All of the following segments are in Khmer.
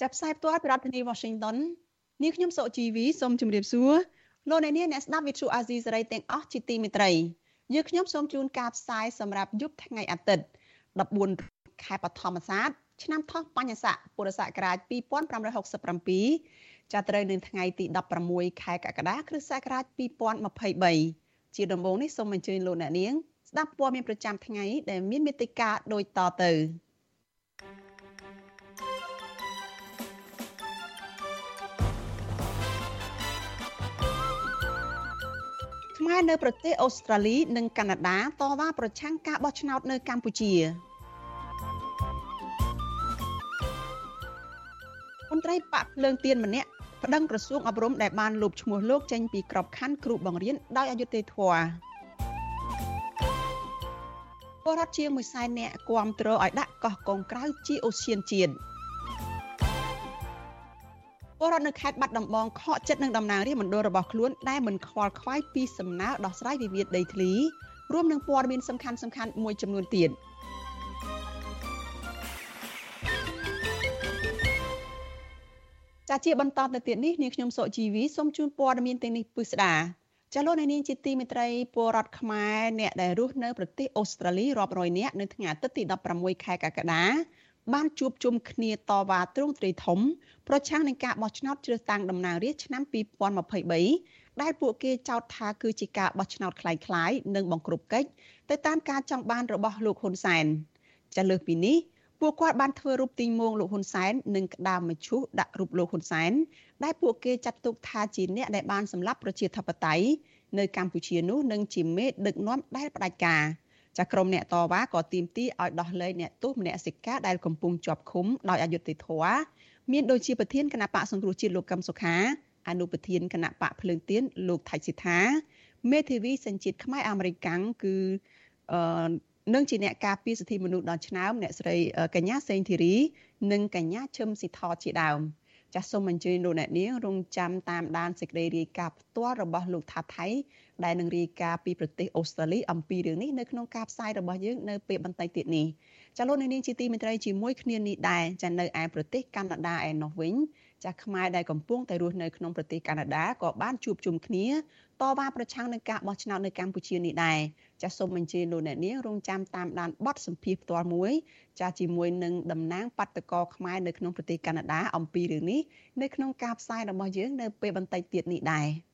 ចាប់ផ្សាយផ្ទាល់ពីរដ្ឋធានី Washington នាងខ្ញុំសុជីវីសូមជម្រាបសួរលោកអ្នកនាងអ្នកស្ដាប់ Vuthu Azizi Serai ទាំងអស់ជាទីមេត្រីយើងខ្ញុំសូមជូនការផ្សាយសម្រាប់យប់ថ្ងៃអាទិត្យ14ខែបឋមសាទឆ្នាំថោះបញ្ញស័កពុរសករាជ2567ចាប់ត្រូវនៅថ្ងៃទី16ខែកក្កដាគ្រិស្តសករាជ2023ជាដំបូងនេះសូមអញ្ជើញលោកអ្នកនាងស្ដាប់ព័ត៌មានប្រចាំថ្ងៃដែលមានមេតិការដូចតទៅ ខ្មែរនៅប្រទេសអូស្ត្រាលី និងកាណាដាតវ៉ាប្រឆាំងការបោះឆ្នោតនៅកម្ពុជាមន្ត្រីបកភ្លើងទៀនម្នាក់ប្តឹងក្រសួងអប់រំដែលបានលុបឈ្មោះលោកចេញពីក្របខ័ណ្ឌគ្រូបង្រៀនដោយអយុត្តិធម៌បរដ្ឋជាង1សែននាក់គាំទ្រឲ្យដាក់កោះកុងក្រៅជាអូសៀនជាតិ បរដ្ឋនៅខេត្តបាត់ដំបងខកចិត្តនឹងតំណាងរាស្ត្រមណ្ឌលរបស់ខ្លួនដែលមិនខ្វល់ខ្វាយពីសំណើដោះស្រាយវិវាទដីធ្លីរួមនឹងព័ត៌មានសំខាន់ៗមួយចំនួនទៀត។ចាជាបន្តទៅទៀតនេះនាងខ្ញុំសុជីវីសូមជូនព័ត៌មានទាំងនេះពិស្ដាចាលោកនាងជាទីមេត្រីពលរដ្ឋខ្មែរអ្នកដែលរស់នៅប្រទេសអូស្ត្រាលីរាប់រយនាក់នៅថ្ងៃអាទិត្យទី16ខែកក្កដា បានជួបជុំគ្នាតវ៉ាទ្រង់ទ្រាយធំប្រឆាំងនឹងការបោះឆ្នោតជ្រើសតាំងតំណាងរាស្ត្រឆ្នាំ2023ដែលពួកគេចោទថាគឺជាការបោះឆ្នោតคล้ายៗនិងបង្ក្រប់កិច្ចទៅតាមការចង់បានរបស់លោកហ៊ុនសែនចាលើសពីនេះពួកគាត់បានធ្វើរូបទីងងលោកហ៊ុនសែននិងក្តាមមឈូសដាក់រូបលោកហ៊ុនសែនដែលពួកគេចាត់ទុកថាជាអ្នកដែលបានសម្លាប់ប្រជាធិបតេយ្យនៅកម្ពុជានោះនិងជាមេដឹកនាំដែលផ្ដាច់ការ ចាក្រមអ្នកតវ៉ាក៏ទាមទារឲ្យដោះលែងអ្នកទោសមនសិការដែលកំពុងជាប់ឃុំដោយអយុត្តិធម៌មានដូចជាប្រធានគណៈបកសង្គ្រោះជាតិលោកកឹមសុខាអនុប្រធានគណៈបកភ្លើងទៀនលោកថៃសិដ្ឋាមេធាវីសញ្ជាតិខ្មែរអាមេរិកាំងគឺអឺនិងជាអ្នកការពារសិទ្ធិមនុស្សដល់ឆ្នើមអ្នកស្រីកញ្ញាសេងធីរី និងកញ្ញាឈឹមស៊ីថជាដើមចាសសូមអញ្ជើញលោកអ្នកនាងរងចាំតាមដានសេចក្តីរាយការណ៍ផ្ទាល់របស់លោកថាថៃ ដែលនឹងរាយការណ៍ពីប្រទេសអូស្ត្រាលីអំពីរឿងនេះនៅក្នុងការផ្សាយរបស់យើងនៅពេលបន្តិចទៀតនេះចាលោកអ្នកនាងជាទីមេត្រីជាមួយគ្នានេះដែរចានៅឯប្រទេសកាណាដាឯណោះវិញចាស់ខ្មែរដែលកំពុងតែរស់នៅក្នុងប្រទេសកាណាដាក៏បានជួបជុំគ្នាតវ៉ាប្រឆាំងនឹងការបោះឆ្នោតនៅកម្ពុជានេះដែរចាសសូមអញ្ជើញលោកអ្នកនាងរងចាំតាមដានបទសម្ភាសន៍ផ្ទាល់មួយ ចាសជាមួយនឹងតំណាងបាតកោខ្មែរនៅក្នុងប្រទេសកាណាដាអំពីរឿងនេះនៅក្នុងការផ្សាយរបស់យើងនៅពេលបន្តិចទៀតនេះដែរ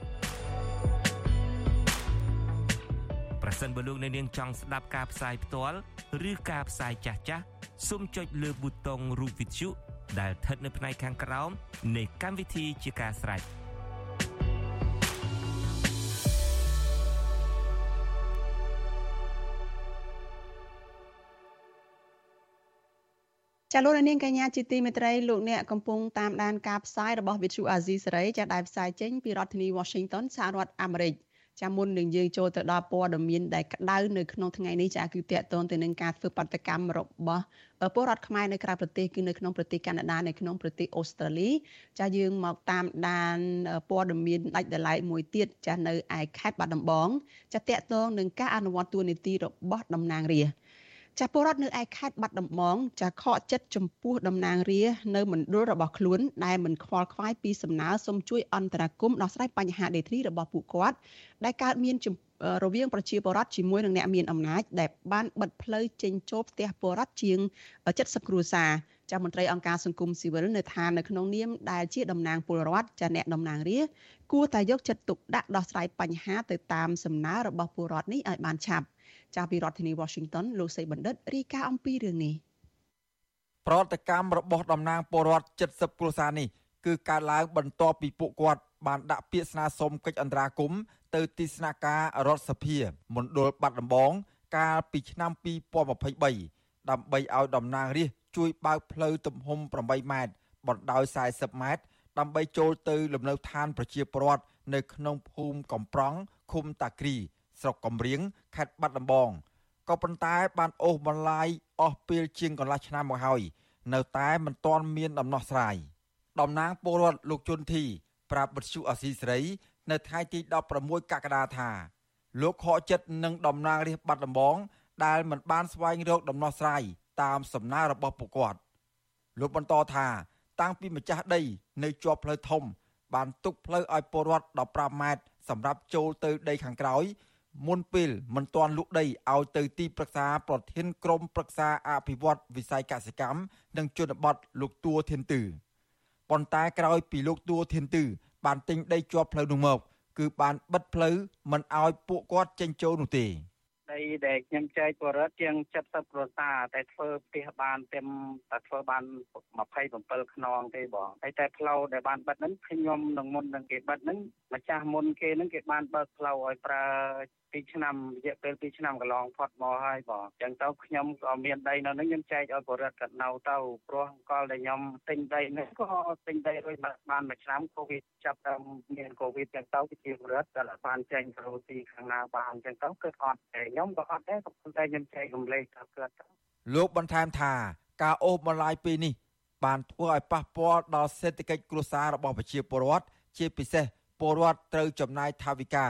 ប្រសិនបើលោកអ្នកនាងចង់ស្ដាប់ការផ្សាយផ្ទាល់ឬការផ្សាយចាស់ចាស់សូមចុចលើប៊ូតុងរូប Vithu ដែលស្ថិតនៅផ្នែកខាងក្រោមនៃកម្មវិធីជាការស្រេចចាលោកនាងកញ្ញាជាទីមេត្រីលោកអ្នកកំពុងតាមដានការផ្សាយរបស់ Vithu Azizi សេរីចាដែលផ្សាយចេញពីរដ្ឋធានី Washington សហរដ្ឋអាមេរិក។ ចាមុននឹងយើងចូលទៅដល់ព័ត៌មានដែលក្តៅនៅក្នុងថ្ងៃនេះចាគឺតកតងទៅនឹងការធ្វើបាតកម្មរបស់ពលរដ្ឋខ្មែរនៅក្រៅប្រទេសគឺនៅក្នុងប្រទេសកាណាដានៅក្នុងប្រទេសអូស្ត្រាលីចាយើងមកតាមដានព័ត៌មានដាច់ដライមួយទៀតចានៅឯខេត្តបាត់ដំបងចាតកតងនឹងការអនុវត្តទួលនីតិរបស់តំណាងរាស្ត្រ ចាពលរដ្ឋនៅឯខេត្តបាត់ដំបងចាខកចិត្តចំពោះតំណាងរានៅមណ្ឌលរបស់ខ្លួនដែលមិនខ្វល់ខ្វាយពីសំណើសុំជួយអន្តរាគមន៍ដោះស្រាយបញ្ហាដេតរីរបស់ពួកគាត់ដែលកើតមានរវាងប្រជាពលរដ្ឋជាមួយនឹងអ្នកមានអំណាចដែលបានបិទផ្លូវចេញចូលផ្ទះពលរដ្ឋជាង70គ្រួសារចាមន្ត្រីអង្គការសង្គមស៊ីវិលនៅថានៅក្នុងនាមដែលជាតំណាងពលរដ្ឋចាអ្នកតំណាងរាគួរតែយកចិត្តទុកដាក់ដោះស្រាយបញ្ហាទៅតាមសំណើរបស់ពលរដ្ឋនេះឲ្យបានឆាប់ ចាពីរដ្ឋធានី Washington លោកសីបណ្ឌិតរាយការណ៍អំពីរឿងនេះប្រតិកម្មរបស់តំណាងពលរដ្ឋ70គ្រួសារនេះគឺកើតឡើងបន្ទាប់ពីពួកគាត់បានដាក់ពាក្យស្នើសុំកិច្ចអន្តរាគមន៍ទៅទីស្នាក់ការរដ្ឋសភាមណ្ឌលបាត់ដំបងកាលពីឆ្នាំ2023ដើម្បីឲ្យតំណាងរាស្ត្រជួយបើកផ្លូវទំហំ8ម៉ែត្របណ្ដោយ40ម៉ែត្រដើម្បីចូលទៅលំនៅឋានប្រជាពលរដ្ឋនៅក្នុងភូមិកំប្រង់ឃុំតាគ្រី ស្រុកកំរៀងខេត្តបាត់ដំបងក៏ប៉ុន្តែបានអូសបន្លាយអស់ពេលជាងកន្លះឆ្នាំមកហើយនៅតែមិនទាន់មានដំណោះស្រាយតំណាងពលរដ្ឋលោកជុនធី ប្រាប់បទសុអសីសេរី នៅថ្ងៃទី16កក្កដាថាលោកខកចិត្តនឹងតំណាងរាស្ត្របាត់ដំបង ដែលមិនបានស្វែងរកដំណោះស្រាយតាមសំណើរបស់ពួកគាត់លោកបន្តថាតាំងពីម្ចាស់ដី នៅជាប់ផ្លូវធំ បានទុកផ្លូវឲ្យពលរដ្ឋ15ម៉ែត្រសម្រាប់ចូលទៅដីខាងក្រោយ មុនពេលមិនទាន់លក់ដីឲ្យទៅទីប្រឹក្សាប្រធានក្រុមប្រឹក្សាអភិវឌ្ឍវិស័យកសិកម្មនិងជនបទលោកទួធានទឺប៉ុន្តែក្រោយពីលោកទួធានទឺបានទិញដីជាប់ផ្លូវនោះមកគឺបានបិទផ្លូវមិនឲ្យពួកគាត់ចេញចូលនោះទេដីដែលខ្ញុំចែកបរិវត្តជាង70គ្រួសារតែធ្វើផ្ទះបានតែតែធ្វើបាន27ខ្នងទេបងហើយតែផ្លូវដែលបានបិទហ្នឹងខ្ញុំនឹងមុននឹងគេបិទហ្នឹងម្ចាស់មុនគេហ្នឹងគេបានបើកផ្លូវឲ្យប្រើ 2ឆ្នាំរយៈពេល2ឆ្នាំកន្លងផុតមកហើយបងអញ្ចឹងទៅខ្ញុំក៏មានដីនៅហ្នឹងខ្ញុំចែកឲ្យបរិវត្តកាត់នៅទៅព្រោះកលដែលខ្ញុំទិញដីនេះក៏ទិញដីរួចបានមួយឆ្នាំកូវីដចាប់ដល់មានកូវីដអញ្ចឹងទៅជាបរិវត្តក៏បានចេញទៅទីខាងណាបានអញ្ចឹងទៅគឺអត់តែខ្ញុំក៏អត់ដែរក៏ប៉ុន្តែខ្ញុំចែករំលែកទៅគាត់លោកបន្ថែមថាការអូសបន្លាយពេលនេះបានធ្វើឲ្យប៉ះពាល់ដល់សេដ្ឋកិច្ចគ្រួសាររបស់ប្រជាពលរដ្ឋជាពិសេសពលរដ្ឋត្រូវចំណាយថវិកា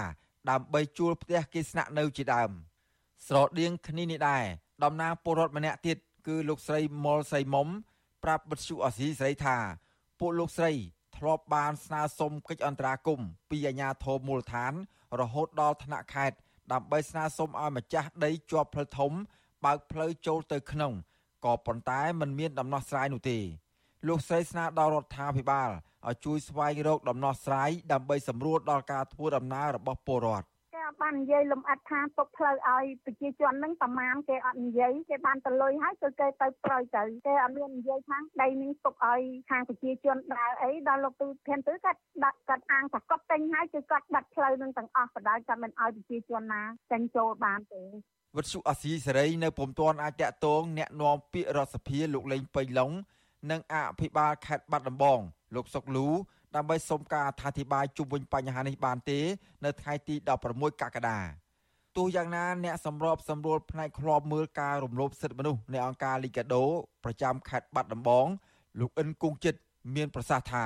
ដើម្បីជួលផ្ទះគេស្នាក់នៅជាដើម ស្រដៀងគ្នានេះដែរតំណាងពលរដ្ឋម្នាក់ទៀតគឺលោកស្រីមុលសៃមុំប្រាប់បទសុអសីស្រីថាពួកលោកស្រីធ្លាប់បានស្នើសុំកិច្ចអន្តរាគមន៍ពីអាជ្ញាធរមូលដ្ឋាន រហូតដល់ថ្នាក់ខេត្តដើម្បីស្នើសុំឲ្យម្ចាស់ដីជាប់ផ្លូវធំបើកផ្លូវចូលទៅក្នុងក៏ប៉ុន្តែมันមានដំណោះស្រាយនោះទេ លោកស្រីស្នើដល់រដ្ឋាភិបាលឲ្យជួយស្វែងរកដំណោះស្រាយដើម្បីសម្រួលដល់ការធ្វើដំណើររបស់ពលរដ្ឋគេបាននិយាយលំអិតថាទុកផ្លូវឲ្យប្រជាជនហ្នឹងប្រមាណគេអត់និយាយគេបានទៅលុយហើយគឺគេទៅប្រយទៅគេអត់មាននិយាយថាដីនេះទុកឲ្យខាងប្រជាជនដើរអីដល់លោកទូធានទៅគាត់ដាក់គាត់អាងថាគាត់ទិញហើយគឺគាត់បាត់ផ្លូវនឹងទាំងអស់បដៅគាត់មិនឲ្យប្រជាជនណាចេញចូលបានទេវិទ្យុអាស៊ីសេរីនៅពុំទាន់អាចតាក់ទងแนะនាំពាក្យរដ្ឋសភាលោកលេងពេញឡុង និងអភិបាលខេត្តបាត់ដំបងលោកសុកលូដើម្បីសុំការអធិប្បាយជុំវិញបញ្ហានេះបានទេ នៅថ្ងៃទី16កក្កដាទោះយ៉ាងណាអ្នកសម្របសម្រួលផ្នែកឃ្លាំមើលការរំលោភសិទ្ធិមនុស្សនៃអង្គការលីកាដូប្រចាំខេត្តបាត់ដំបងលោកអិនគង់ចិត្តមានប្រសាសន៍ថា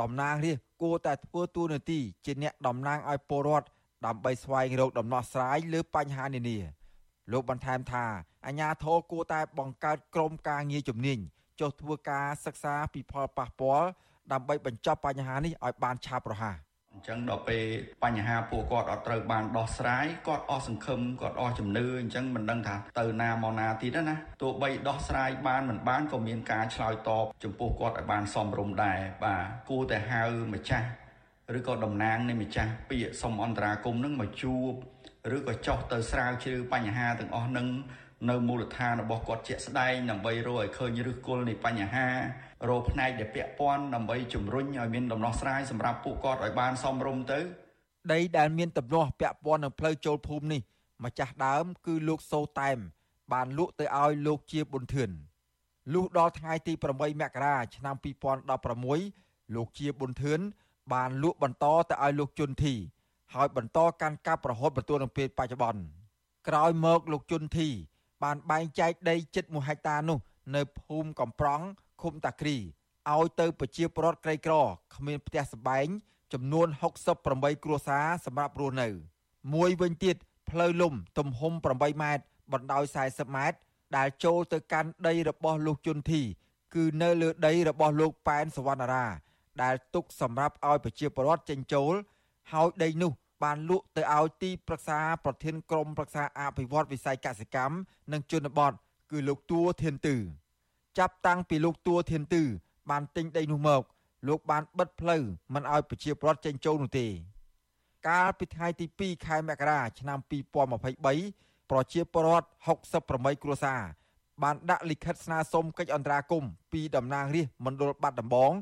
តំណាងរាស្ត្រគួរតែធ្វើតួនាទីជាអ្នកតំណាងឲ្យពលរដ្ឋដើម្បីស្វែងរកដំណោះស្រាយលើបញ្ហានានាលោកបន្ថែមថាអាជ្ញាធរគួរតែបង្កើតក្រុមការងារជំនាញ ចុះធ្វើការសិក្សាពីផលប៉ះពាល់ដើម្បីបញ្ចប់បញ្ហានេះឲ្យបានឆាប់រហ័សអញ្ចឹងដល់ពេលបញ្ហាពួកគាត់អត់ត្រូវបានដោះស្រាយគាត់អស់សង្ឃឹមគាត់អស់ជំនឿអញ្ចឹងមិនដឹងថាទៅណាមកណាទៀតណាទោះបីដោះស្រាយបានមិនបានក៏មានការឆ្លើយតបចំពោះគាត់ឲ្យបានសមរម្យដែរបាទគួរតែហៅម្ចាស់ឬក៏តំណាងនៃម្ចាស់ពាក្យសុំអន្តរាគមន៍នឹងមកជួបឬក៏ចោះទៅស្រាវជ្រាវបញ្ហាទាំងអស់នឹង នៅមូលដ្ឋានរបស់គាត់ជាក់ស្ដែងដើម្បីរកឲ្យឃើញឫសគល់នៃបញ្ហារកផ្នែកដែលពាក់ព័ន្ធដើម្បីជំរុញឲ្យមានដំណោះស្រាយសម្រាប់ពួកគាត់ឲ្យបានសមរម្យទៅដីដែលមានទំនាស់ពាក់ព័ន្ធនឹងផ្លូវចូលភូមិនេះម្ចាស់ដើមគឺលោកសូតែម បានលក់ទៅឲ្យលោកជាប៊ុនធឿនលុះដល់ថ្ងៃទី8មករាឆ្នាំ2016លោកជាប៊ុនធឿនបានលក់បន្តទៅឲ្យលោកជុនធី ហើយបន្តកាន់កាប់រហូតបន្ទាល់នឹងពេលបច្ចុប្បន្នក្រោយមកលោកជុនធី បានបែងចែកដីជិត1ហិកតានោះ នៅភូមិកំប្រង់ឃុំតាគ្រីឲ្យទៅប្រជាពលរដ្ឋក្រីក្រគ្មានផ្ទះសម្បែងចំនួន68គ្រួសារសម្រាប់រស់នៅ មួយវិញទៀតផ្លូវលំទំហំ8ម៉ែត្របណ្ដោយ40ម៉ែត្រដែលចូលទៅកាន់ដីរបស់លោកជុនធី គឺនៅលើដីរបស់លោកប៉ែនសវណ្ណារា ដែលទុកសម្រាប់ឲ្យប្រជាពលរដ្ឋចេញចូលហើយដីនោះ បានលក់ទៅឲ្យទីប្រឹក្សាប្រធានក្រុមប្រឹក្សាអភិវឌ្ឍវិស័យកសិកម្មនិងជនបទគឺលោកទួធានទឺចាប់តាំងពីលោកទួធានទឺបានទិញដីនោះមកលោកបានបិទផ្លូវមិនឲ្យប្រជាពលរដ្ឋចេញចូលនោះទេ កាលពីថ្ងៃទី2ខែមករាឆ្នាំ2023ប្រជាពលរដ្ឋ68គ្រួសារបានដាក់លិខិតស្នើសុំកិច្ចអន្តរាគមន៍ពីតំណាងរាស្ត្រមណ្ឌលបាត់ដំបង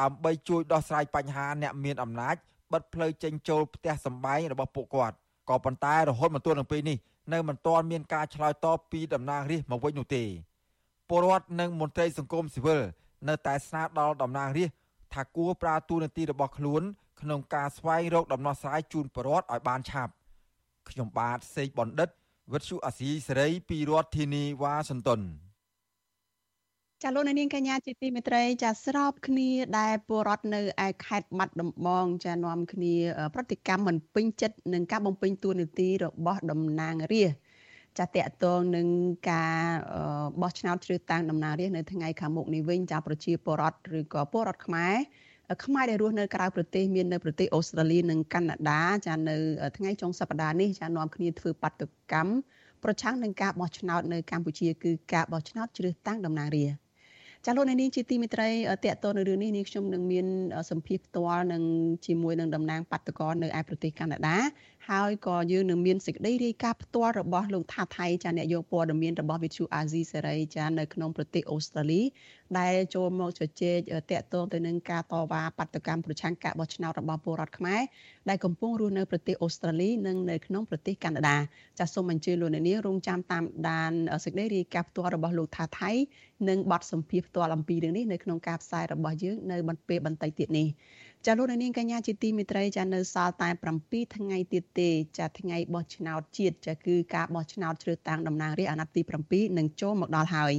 ដើម្បីជួយដោះស្រាយបញ្ហាអ្នកមានអំណាច បិទផ្លូវចេញចូលផ្ទះសម្បែងរបស់ពួកគាត់ក៏ប៉ុន្តែរហូតមកទល់នឹងពេលនេះនៅមិនទាន់មានការឆ្លើយតបពីតំណាងរាស្ត្រមកវិញនោះទេពលរដ្ឋនិងមន្ត្រីសង្គមស៊ីវិលនៅតែស្នើដល់តំណាងរាស្ត្រថាគួរប្រើទូនាទីរបស់ខ្លួនក្នុងការស្វែងរកដំណោះស្រាយជូនពលរដ្ឋឲ្យបានឆាប់ខ្ញុំបាទសេកបណ្ឌិតវិទ្យុអាស៊ីសេរីពីរដ្ឋធានីវ៉ាស៊ីនតោន ចាលោកនាងកញ្ញាជាទីមេត្រីចាស្របគ្នាដែលពលរដ្ឋនៅឯខេត្តបាត់ដំបងចានាំគ្នាប្រតិកម្មមិនពេញចិត្តនឹងការបំពេញតួនាទីរបស់តំណាងរាស្ត្រចាតកតងនឹងការបោះឆ្នោតជ្រើសតាំងតំណាងរាស្ត្រនៅថ្ងៃខាងមុខនេះវិញចាប្រជាពលរដ្ឋឬក៏ពលរដ្ឋខ្មែរខ្មែរដែលរស់នៅក្រៅប្រទេសមាននៅប្រទេសអូស្ត្រាលីនិងកាណាដាចានៅថ្ងៃចុងសប្តាហ៍នេះចានាំគ្នាធ្វើបាតកម្មប្រឆាំងនឹងការបោះឆ្នោតនៅកម្ពុជាគឺការបោះឆ្នោតជ្រើសតាំងតំណាងរាស្ត្រ ចាលោកនាងជាទីមេត្រីតកតទៅនៅរឿងនេះនាងខ្ញុំនឹងមានសម្ភារផ្ទាល់នឹងជាមួយនឹងតំណាងបាតកោនៅឯប្រទេសកាណាដា ហើយក៏យើងនឹងមានសេចក្តីរាយការណ៍ផ្ទាល់របស់លោកថាថៃចាអ្នកយកព័ត៌មានរបស់វិទ្យុអាស៊ីសេរីចានៅក្នុងប្រទេសអូស្ត្រាលីដែលចូលមកជជែកតាក់ទងទៅនឹងការតវ៉ាបាតកម្មប្រឆាំងការបោះឆ្នោតរបស់ពលរដ្ឋខ្មែរដែលកំពុងរស់នៅប្រទេសអូស្ត្រាលីនិងនៅក្នុងប្រទេសកាណាដាចាសសូមអញ្ជើញលោកអ្នកនាងរងចាំតាមដានសេចក្តីរាយការណ៍ផ្ទាល់របស់លោកថាថៃនិងបទសម្ភាសផ្ទាល់អំពីរឿងនេះនៅក្នុងការផ្សាយរបស់យើងនៅបន្ទាប់បន្តិចទៀតនេះ ចាលោកនាងកញ្ញាជាទីមេត្រីចានៅសល់តែ7ថ្ងៃទៀតទេចាថ្ងៃបោះឆ្នោតជាតិចាគឺការបោះឆ្នោតជ្រើសតាំងតំណាងរាស្ត្រអាណត្តិទី7នឹងចូលមកដល់ហើយ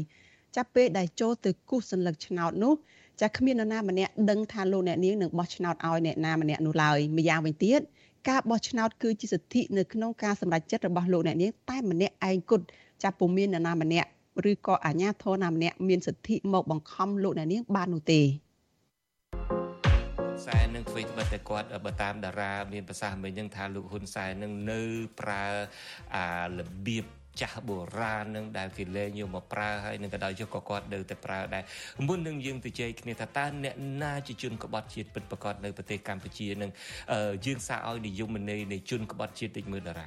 ចាប់ពេលដែលចូលទៅគូសសញ្ញាឆ្នោតនោះចាគ្មាននរណាម្នាក់ដឹងថាលោកអ្នកនាងនឹងបោះឆ្នោតឲ្យអ្នកណាម្នាក់នោះឡើយម្យ៉ាងវិញទៀតការបោះឆ្នោតគឺជាសិទ្ធិនៅក្នុងការសម្រេចចិត្តរបស់លោកអ្នកនាងតែម្នាក់ឯងគត់ចាពុំមាននរណាម្នាក់ឬក៏អាជ្ញាធរណាម្នាក់មានសិទ្ធិមកបង្ខំលោកអ្នកនាងបាននោះទេ សែននឹងធ្វើត្បិតតែគាត់បើតាមតារាមានប្រសាសន៍មិញហ្នឹងថាលោកហ៊ុនសែននឹងនៅប្រើអារបៀបចាស់បុរាណនឹងដែលគេលែងយកមកប្រើហើយនឹងក៏ដោយចុះក៏គាត់នៅតែប្រើដែរមុននឹងយើងទៅជែកគ្នាថាតើអ្នកណាជាជនក្បត់ជាតិពិតប្រាកដនៅប្រទេសកម្ពុជានឹងយើងសារឲ្យនិយមន័យនៃជនក្បត់ជាតិតិចមើលតារា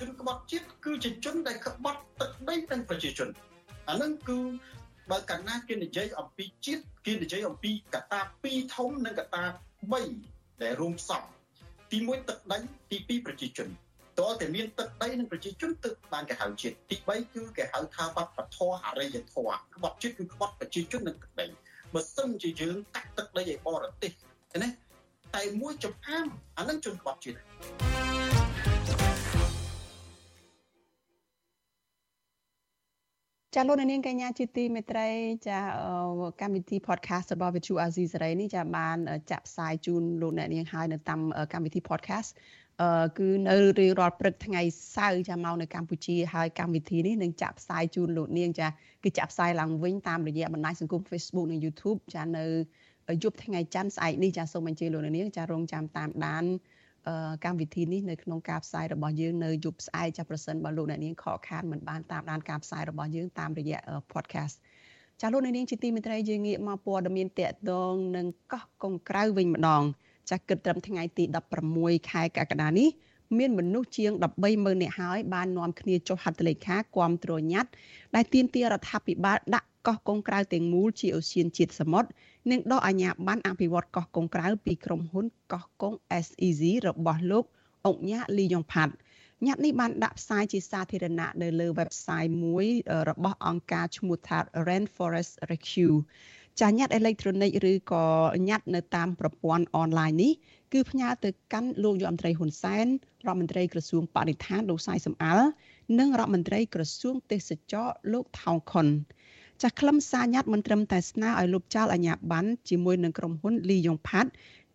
ជនក្បត់ជាតិគឺជាជនដែលក្បត់ទឹកដីនិងប្រជាជនអានឹងគឺ បើកាលណាគេនិយាយអំពីជាតិគេនិយាយអំពីកត្តា2ធំនិងកត្តា3ដែលរួមផ្សំទី1ទឹកដីទី2ប្រជាជនតើតែមានទឹកដីនិងប្រជាជនទឹកបានគេហៅជាតិទី3គឺគេហៅថាវប្បធម៌អរិយធម៌ក្បត់ជាតិគឺក្បត់ប្រជាជននិងទឹកដីបើសិនជាយើងកាត់ទឹកដីឲ្យបរទេសណាតែមួយចំអាមអានឹងជនក្បត់ជាតិ ចាលោកនាងកញ្ញាជាទីមេត្រីចាកម្មវិធី podcast របស់ Vithu Azizi សេរីនេះចាបានចាក់ផ្សាយជូនលោកអ្នកនាងហើយនៅតាមកម្មវិធី podcast អឺគឺនៅរៀងរាល់ព្រឹកថ្ងៃសៅរ៍ចាមកនៅកម្ពុជាហើយកម្មវិធីនេះនឹងចាក់ផ្សាយជូនលោកនាងចាគឺចាក់ផ្សាយឡើងវិញតាមរយៈបណ្ដាញសង្គម Facebook និង YouTube ចានៅយប់ថ្ងៃច័ន្ទស្អែកនេះចាសូមអញ្ជើញលោកនាងចារងចាំតាមដាន កម្មវិធីនេះនៅក្នុងការផ្សាយរបស់យើងនៅយប់ស្អែកចាប្រសិនបើលោកអ្នកនាងខកខានមិនបានតាមដានការផ្សាយរបស់យើងតាមរយៈ podcast ចាលោកអ្នកនាងជាទីមេត្រីយើងងាកមកព័ត៌មានតកតងនឹងកោះកុងក្រៅវិញម្ដង ចាគិតត្រឹមថ្ងៃទី16ខែកក្កដានេះមានមនុស្សជាង130,000នាក់ហើយបាននាំគ្នាចុះហត្ថលេខាគាំទ្រញត្តិដែលទាមទាររដ្ឋាភិបាលដាក់កោះកុងក្រៅទាំងមូលជាអូសៀនជាតិសមុទ្រ និងដកអាជ្ញាប័ណ្ណអភិវឌ្ឍកោះកុងក្រៅពីក្រុមហ៊ុនកោះកុង SEZ របស់លោកអង្គញាលីយ៉ុងផាត់ញត្តិនេះបានដាក់ផ្សាយជាសាធារណៈនៅលើ website មួយរបស់អង្គការឈ្មោះថា Rainforest Rescue ចាញត្តិអេឡិចត្រូនិកឬក៏ញត្តិនៅតាមប្រព័ន្ធអនឡាញនេះគឺផ្ញើទៅកាន់លោកយមត្រីហ៊ុនសែនរដ្ឋមន្ត្រីក្រសួងបរិស្ថានលោកសៃសំអាល់និងរដ្ឋមន្ត្រីក្រសួងទេសចរលោកថោងខុន ចាស់ខ្លឹមសារញត្តិមិនត្រឹមតែស្នើឲ្យលុបចោលអាញាប័ណ្ណជាមួយនឹងក្រុមហ៊ុនលីយ៉ុងផាត់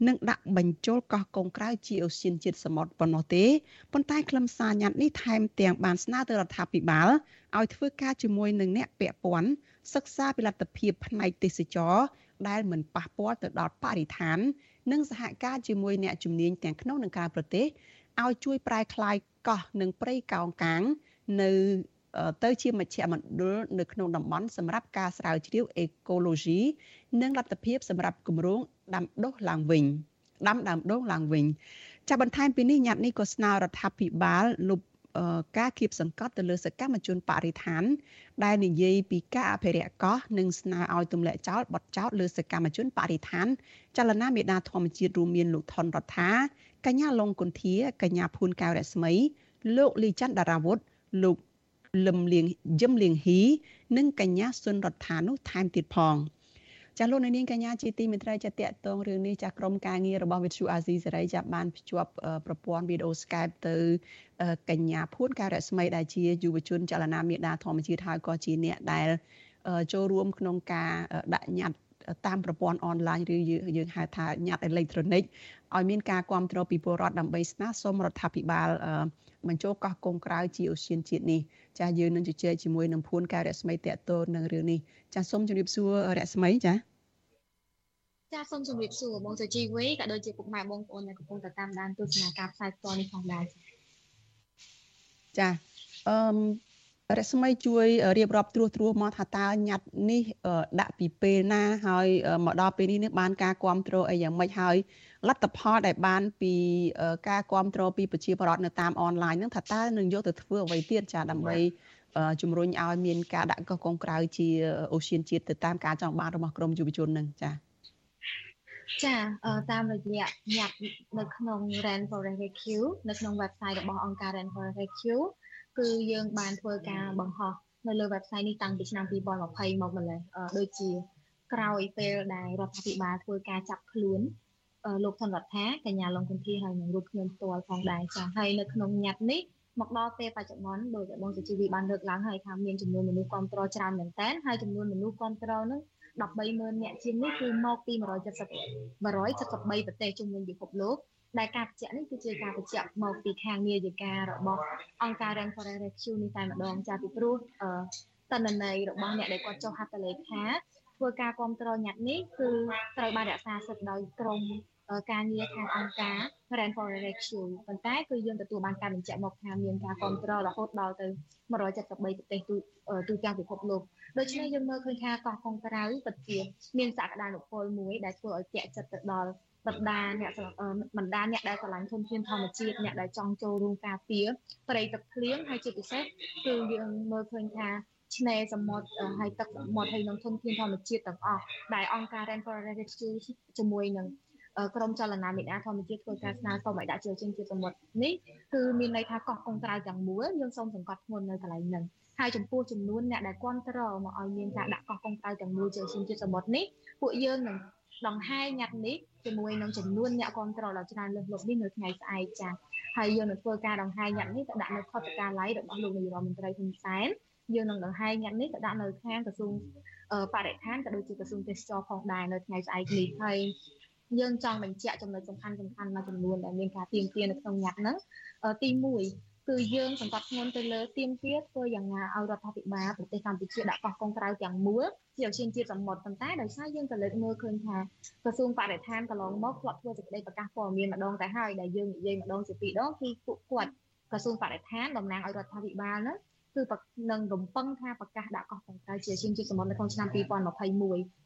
និងដាក់បញ្ចូលកោះកុងក្រៅជាអូសៀនជាតិសមុទ្រប៉ុណ្ណោះទេប៉ុន្តែខ្លឹមសារញត្តិនេះថែមទាំងបានស្នើទៅរដ្ឋាភិបាលឲ្យធ្វើការជាមួយនឹងអ្នកពាក់ព័ន្ធសិក្សាពីលទ្ធភាពផ្នែកទេសចរដែលមិនប៉ះពាល់ទៅដល់បរិស្ថាន និងសហការជាមួយអ្នកជំនាញទាំងក្នុងនិងក្រៅប្រទេសឲ្យជួយប្រែក្លាយកោះនិងព្រៃកោងកាងនៅ ទៅជាមជ្ឈមណ្ឌលនៅក្នុងតំបន់សម្រាប់ការស្រាវជ្រាវអេកូឡូស៊ីនិងលទ្ធភាពសម្រាប់គម្រោងដាំដុះឡើងវិញដាំដើមដូងឡើងវិញចាប់បន្ថែមពីនេះញ៉ាត់នេះក៏ស្នើរដ្ឋាភិបាលលុបការគៀបសង្កត់ទៅលើសកម្មជនបរិស្ថាន ដែលនិយាយពីការអភិរក្សកោះនិងស្នើឲ្យទម្លាក់ចោលបទចោលលើសកម្មជនបរិស្ថាន ចលនាមេដាធម្មជាតិរួមមានលោកថនរដ្ឋាកញ្ញាឡុងគុន្ធាកញ្ញាភួនកៅរស្មីលោកលីច័ន្ទដារាវុធលោក លឹមលៀងយឹមលៀងហ៊ីនិងកញ្ញាសុនរដ្ឋានោះថែមទៀតផង។ចាលោកនាងកញ្ញាជាទីមេត្រីចាតកតងរឿងនេះចាក្រុមការងាររបស់វិទ្យុអាស៊ីសេរីចាបានភ្ជាប់ប្រព័ន្ធវីដេអូ Skype ទៅកញ្ញាភួនការរស្មីដែលជាយុវជនចលនាមេដាធម្មជាតិហើយក៏ជាអ្នកដែលចូលរួមក្នុងការដាក់ញត្តិ តាមប្រព័ន្ធអនឡាញឬយើងហៅថាញត្តិអេឡិចត្រូនិកឲ្យមានការគ្រប់គ្រងពីពលរដ្ឋដើម្បីស្នើសុំរដ្ឋាភិបាលបញ្ចូលកោះកុងក្រៅជាអូសៀនជាតិនេះចាយើងនឹងជជែកជាមួយនឹងភួនកែរស្មីតេតតូននឹងរឿងនេះចាសូមជម្រាបសួររស្មីចាចាសូមជម្រាបសួរបងសុជីវីក៏ដូចជាពុកម៉ែបងប្អូនដែលកំពុងតាមដានទស្សនាការផ្សាយផ្ទាល់នេះផងដែរចាអឺ រស្មីជួយរៀបរាប់ត្រួសត្រាសមកថាតើញត្តិនេះដាក់ពីពេលណាហើយមកដល់ពេលនេះនឹងបានការគ្រប់គ្រងអីយ៉ាងម៉េចហើយលទ្ធផលដែលបានពីការគ្រប់គ្រងពីប្រជាពលរដ្ឋនៅតាមអនឡាញហ្នឹងថាតើនឹងយកទៅធ្វើអ្វីទៀតចាដើម្បីជំរុញឲ្យមានការដាក់កោះកុងក្រៅជាអូសៀនជាតិទៅតាមការចង់បានរបស់ក្រមយុវជនហ្នឹងចាចាតាមរយៈញត្តិនៅក្នុង Ran Forest Rescue នៅក្នុង website របស់អង្គការ Ran Forest Rescue គឺយើងបានធ្វើការបង្ហោះនៅលើ website នេះតាំងពីឆ្នាំ2020មកម្ល៉េះដូចជាក្រោយពេលដែលរដ្ឋាភិបាលធ្វើការចាប់ខ្លួនលោកថនរដ្ឋាកញ្ញាឡុងគុន្ធាហើយនឹងរូបខ្ញុំផ្ទាល់ផងដែរចា៎ហើយនៅក្នុងញត្តិនេះមកដល់ពេលបច្ចុប្បន្នដោយបងសុជីវីបានលើកឡើងហើយថាមានចំនួនមនុស្សគ្រប់គ្រងច្រើនមែនតើហើយចំនួនមនុស្សគ្រប់គ្រងនឹង130,000នាក់ជាងនេះគឺមកពី170 173ប្រទេសជុំវិញពិភពលោក ដែលការបញ្ជាក់នេះគឺជាការបញ្ជាក់មកពីខាងនាយិការបស់អង្គការ Rank Forest Rescue នេះតែម្ដងចាពីព្រោះតនន័យរបស់អ្នកដែលគាត់ចុះហត្ថលេខាធ្វើការគ្រប់គ្រងញត្តិនេះគឺត្រូវបានរក្សាសិទ្ធិដោយក្រមការងារខាងអង្គការ Rand for Rescue ប៉ុន្តែគឺយើងទទួលបានការបញ្ជាក់មកថាមានការគ្រប់គ្រងរហូតដល់ទៅ173ប្រទេសទូទូទាំងពិភពលោកដូច្នេះយើងមើលឃើញថាកោះកុងក្រៅពិតជាមានសក្តានុពលមួយដែលធ្វើឲ្យតាក់ចិត្តទៅដល់ បណ្ដាអ្នកបណ្ដាអ្នកដែលឆ្លាញ់ធនធានធម្មជាតិអ្នកដែលចង់ចូលរួមការពារព្រៃទឹកភ្លៀងហើយជាពិសេសគឺយើងមើលឃើញថាឆ្នេរសមុទ្រហើយទឹកសមុទ្រហើយនឹងធនធានធម្មជាតិទាំងអស់ដែលអង្គការ Rainforest Rescue ជាមួយនឹងក្រមចលនាមេដាធម្មជាតិធ្វើការស្នើសុំឲ្យដាក់ជាជាងជាតិសមុទ្រនេះគឺមានន័យថាកោះកុងក្រៅទាំងមូលយើងសូមសង្កត់ធ្ងន់នៅកន្លែងហ្នឹងហើយចំពោះចំនួនអ្នកដែលគ្រប់គ្រងមកឲ្យមានការដាក់កោះកុងក្រៅទាំងមូលជាជាងជាតិសមុទ្រនេះពួកយើងនឹង ដង្ហែញ៉ាត់នេះជាមួយនឹងចំនួនអ្នកគ្រប់គ្រងដ៏ច្រើនលើសលប់នេះនៅថ្ងៃស្អែកចា៎ហើយយើងនឹងធ្វើការដង្ហែញ៉ាត់នេះទៅដាក់នៅខុទ្ទកាល័យរបស់លោកនាយរដ្ឋមន្ត្រីហ៊ុនសែនយើងនឹងដង្ហែញ៉ាត់នេះទៅដាក់នៅខាងក្រសួងបរិស្ថានក៏ដូចជាក្រសួងទេសចរផងដែរនៅថ្ងៃស្អែកនេះហើយយើងចង់បញ្ជាក់ចំណុចសំខាន់សំខាន់មួយចំនួនដែលមានការទៀមទានៅក្នុងញត្តិហ្នឹងទី1 គឺយើងសង្កត់ធ្ងន់ទៅលើទៀមទាធ្វើយ៉ាងណាឲ្យរដ្ឋាភិបាលប្រទេសកម្ពុជាដាក់កោះកុងក្រៅទាំងមូលជាជាជាតិសមុទ្រប៉ុន្តែដោយសារយើងក៏លើកមើលឃើញថាក្រសួងបរិស្ថានកន្លងមកធ្លាប់ធ្វើសេចក្តីប្រកាសព័ត៌មានម្ដងទៅហើយដែលយើងនិយាយម្ដងជាពីរដងគឺពួកគាត់ក្រសួងបរិស្ថានតំណាងឲ្យរដ្ឋាភិបាលហ្នឹងគឺនឹងរំពឹងថាប្រកាសដាក់កោះកុងក្រៅជាជាងជាតិសមុទ្រនៅក្នុងឆ្នាំ2021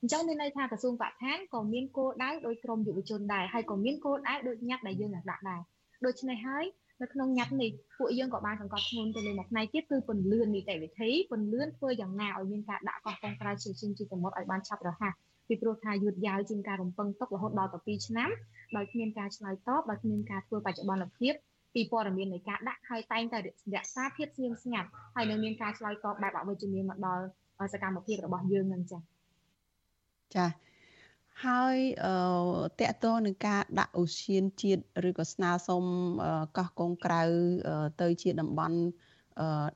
អញ្ចឹងមានន័យថាក្រសួងបរិស្ថានក៏មានគោលដៅដោយក្រមយុវជនដែរហើយក៏មានគោលដៅដូចញ៉ាត់ដែលយើងនឹងដាក់ដែរដូច្នេះហើយ នៅក្នុងញ៉ាត់នេះពួកយើងក៏បានសង្កត់ធ្ងន់ទៅលើមួយផ្នែកទៀតគឺពន្លឿននីតិវិធីពន្លឿនធ្វើយ៉ាងណាឲ្យមានការដាក់កោះកុងក្រៅជាជាងជាតិសមុទ្រឲ្យបានឆាប់រហ័សពីព្រោះថាយឺតយ៉ាវជាងការរំពឹងទុករហូតដល់ទៅ2ឆ្នាំដោយគ្មានការឆ្លើយតបដោយគ្មានការធ្វើបច្ចុប្បន្នភាពពីព័ត៌មាននៃការដាក់ហើយតែងតែរក្សាភាពស្ងៀមស្ងាត់ហើយនៅមានការឆ្លើយតបបែបអវិជ្ជមានមកដល់សកម្មភាពរបស់យើងនឹងចា៎ចា៎ ហើយអឺតកតងនឹងការដាក់អូសៀនជាតិឬក៏ស្នើសុំកោះកុងក្រៅទៅជាតំបន់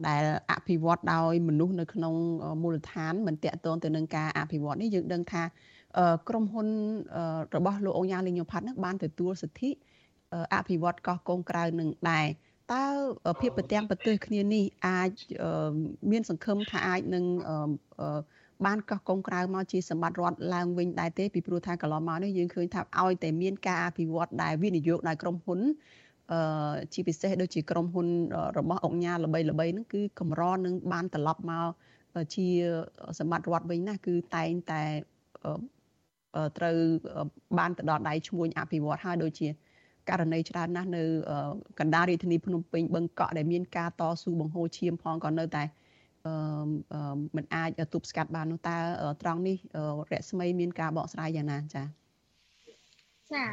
ដែលអភិវឌ្ឍដោយមនុស្សនៅក្នុងមូលដ្ឋានមិនតកតងទៅនឹងការអភិវឌ្ឍនេះយើងដឹងថាក្រុមហ៊ុនរបស់លោកអង្គញាលីញ៉ូផាត់នឹងបានទទួលសិទ្ធិអភិវឌ្ឍកោះកុងក្រៅនឹងដែរតើភាពប្រទាំងប្រទេសគ្នានេះអាចមានសង្ឃឹមថាអាចនឹង បានកោះកុងក្រៅមកជាសម្បត្តិរដ្ឋឡើងវិញដែរទេពីព្រោះថាកន្លងមកនេះយើងឃើញថាឲ្យតែមានការអភិវឌ្ឍដែលវិនិយោគដោយក្រុមហ៊ុនអឺជាពិសេសដូចជាក្រុមហ៊ុនរបស់អង្គការល្បីល្បីហ្នឹងគឺកម្រនឹងបានត្រឡប់មកជាសម្បត្តិរដ្ឋវិញណាគឺតែងតែត្រូវបានទៅដល់ដៃឈ្មួញអភិវឌ្ឍហើយដូចជាករណីច្រើនណាស់នៅកណ្ដាលរាជធានីភ្នំពេញបឹងកក់ដែលមានការតស៊ូបង្ហូរឈាមផងក៏នៅតែអឺ មិនអាចទប់ស្កាត់បាននោះតើត្រង់នេះរស្មីមានការបកស្រាយយ៉ាងណាចា៎ចា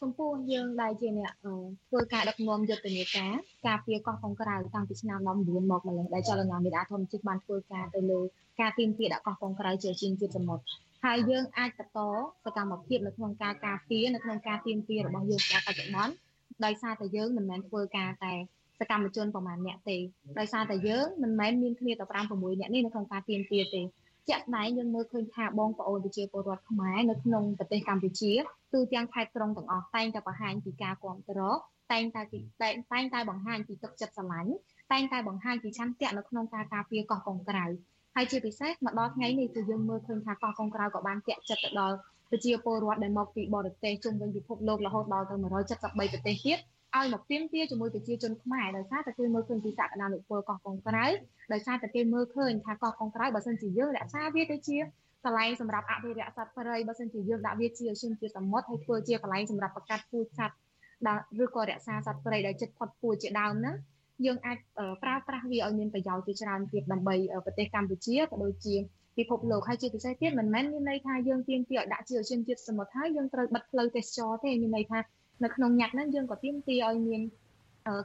ចំពោះយើងដែលជាអ្នកធ្វើការដឹកនាំយុទ្ធនាការការពារកោះកុងក្រៅតាំងពីឆ្នាំ19មកម្លេះដែលចលនាមេដាធម្មជាតិបានធ្វើការទៅលើការទាមទារដាក់កោះកុងក្រៅជាជាងជាតិសមុទ្រហើយយើងអាចបន្តសកម្មភាពនៅក្នុងការការពារនៅក្នុងការទាមទាររបស់យើងដល់បច្ចុប្បន្នដោយសារតែយើងមិនមែនធ្វើការតែ សកម្មជនប្រមាណអ្នកទេដោយសារតែយើងមិនមែនមានគ្នាតែ5 6អ្នកនេះនៅក្នុងការទាមទារទេជាក់ស្ដែងយើងមើលឃើញថាបងប្អូនប្រជាពលរដ្ឋខ្មែរនៅក្នុងប្រទេសកម្ពុជាទូទាំងខេត្តក្រុងទាំងអស់តែងតែបង្ហាញពីការគ្រប់គ្រងតែងតែតែងតែងតែបង្ហាញពីទឹកចិត្តស្រឡាញ់តែងតែបង្ហាញពីឆន្ទៈនៅក្នុងការការពារកោះកុងក្រៅហើយជាពិសេសមកដល់ថ្ងៃនេះគឺយើងមើលឃើញថាកោះកុងក្រៅក៏បានតាក់ចិត្តទៅដល់ប្រជាពលរដ្ឋដែលមកពីបរទេសជុំវិញពិភពលោករហូតដល់ទៅ173ប្រទេសទៀត ឲ្យមកទៀមទាជាមួយប្រជាជនខ្មែរដោយសារតែគេមើលឃើញពីសក្តានុពលកោះកុងក្រៅដោយសារតែគេមើលឃើញថាកោះកុងក្រៅបើសិនជាយើងរក្សាវាទៅជាកន្លែងសម្រាប់អភិរក្សសត្វព្រៃបើសិនជាយើងដាក់វាជាឈាមជាសមុទ្រហើយធ្វើជាកន្លែងសម្រាប់បង្កាត់ពូជសត្វឬក៏រក្សាសត្វព្រៃដែលចិត្តផុតពូជជាដើមណាយើងអាចប្រើប្រាស់វាឲ្យមានប្រយោជន៍ជាច្រើនទៀតដើម្បីប្រទេសកម្ពុជាក៏ដូចជាពិភពលោកហើយជាពិសេសទៀតមិនមែនមានន័យថាយើងទៀងទាឲ្យដាក់ជាជនជាតិសមុទ្រហើយយើងត្រូវបិទផ្លូវទេសចរទេមានន័យថា នៅក្នុងញ៉ាក់ហ្នឹងយើងក៏ទៀមទាឲ្យមាន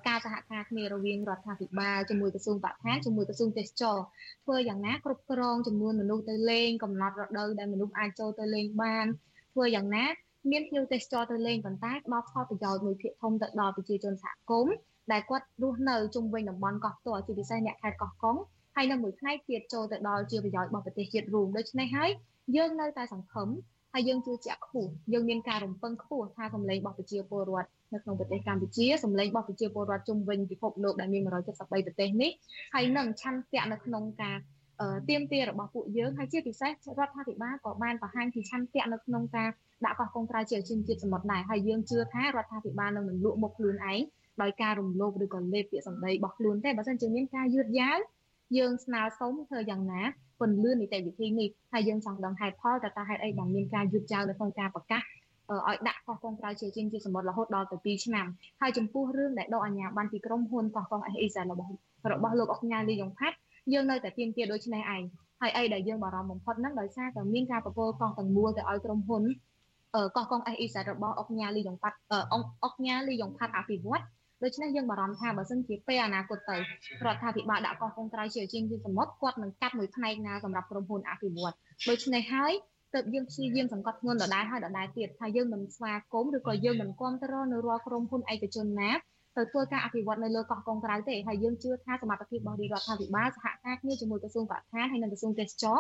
ការសហការគ្នារវាងរដ្ឋាភិបាលជាមួយក្រសួងបរិស្ថានជាមួយក្រសួងទេសចរធ្វើយ៉ាងណាគ្រប់គ្រងចំនួនមនុស្សទៅលេងកំណត់រដូវដែលមនុស្សអាចចូលទៅលេងបានធ្វើយ៉ាងណាមានភ្ញៀវទេសចរទៅលេងប៉ុន្តែផ្ដល់ផលប្រយោជន៍មួយភាគធំទៅដល់ប្រជាជនសហគមន៍ដែលគាត់រស់នៅជុំវិញតំបន់កោះផ្ទាល់ជាពិសេសអ្នកខេត្តកោះកុងហើយនៅមួយផ្នែកទៀតចូលទៅដល់ជាប្រយោជន៍របស់ប្រទេសជាតិរួមដូច្នេះហើយយើងនៅតែសង្ឃឹម ហើយយើងជឿជាក់ខ្ពស់យើងមានការរំពឹងខ្ពស់ថាសម្លេងរបស់ប្រជាពលរដ្ឋនៅក្នុងប្រទេសកម្ពុជាសម្លេងរបស់ប្រជាពលរដ្ឋជុំវិញពិភពលោកដែលមាន173ប្រទេសនេះហើយនឹងឆន្ទៈនៅក្នុងការទៀមទារបស់ពួកយើងហើយជាពិសេសរដ្ឋាភិបាលក៏បានបង្ហាញពីឆន្ទៈនៅក្នុងការដាក់កោះកុងក្រៅជាជនជាតិសមុទ្រដែរហើយយើងជឿថារដ្ឋាភិបាលនឹងមិនលក់មុខខ្លួនឯងដោយការរំលោភឬក៏លេបពាក្យសម្ដីរបស់ខ្លួនទេបើមិនជាមានការយឺតយ៉ាវយើងស្នើសុំធ្វើយ៉ាងណា ពន្លឿននីតិវិធីនេះហើយយើងចង់ដឹងហេតុផលតើតើហេតុអីបានមានការយឺតយ៉ាវនៅក្នុងការប្រកាសឲ្យដាក់កោះកុងក្រៅជាជាងជាសមុទ្ររហូតដល់ទៅ2ឆ្នាំហើយចំពោះរឿងដែលដកអាជ្ញាប័ណ្ណពីក្រុមហ៊ុនកោះកុងអេអ៊ីសារបស់របស់លោកអុកញ៉ាលីយ៉ុងផាត់យើងនៅតែទៀមទាដូចនេះឯងហើយអីដែលយើងបារម្ភបំផុតហ្នឹងដោយសារតែមានការប្រពលកោះទាំងមូលទៅឲ្យក្រុមហ៊ុនកោះកុងអេអ៊ីសារបស់អុកញ៉ាលីយ៉ុងផាត់អុកញ៉ាលីយ៉ុងផាត់អភិវឌ្ឍ ដូច្នេះយើងបារម្ភថាបើសិនជាពេលអនាគតទៅរដ្ឋាភិបាលដាក់កោះកុងក្រៅជាជាងជាសមុទ្រគាត់នឹងកាត់មួយផ្នែកណាសម្រាប់ក្រុមហ៊ុនអភិវឌ្ឍដូច្នេះហើយទើបយើងព្យាយាមសង្កត់ធ្ងន់ដដែលហើយដដែលទៀតថាយើងមិនស្វាគមន៍ឬក៏យើងមិនគ្រប់គ្រងនៅរាល់ក្រុមហ៊ុនឯកជនណាទៅធ្វើការអភិវឌ្ឍនៅលើកោះកុងក្រៅទេហើយយើងជឿថាសមត្ថភាពរបស់រដ្ឋាភិបាលសហការគ្នាជាមួយក្រសួងបរិស្ថានហើយនិងក្រសួងទេសចរ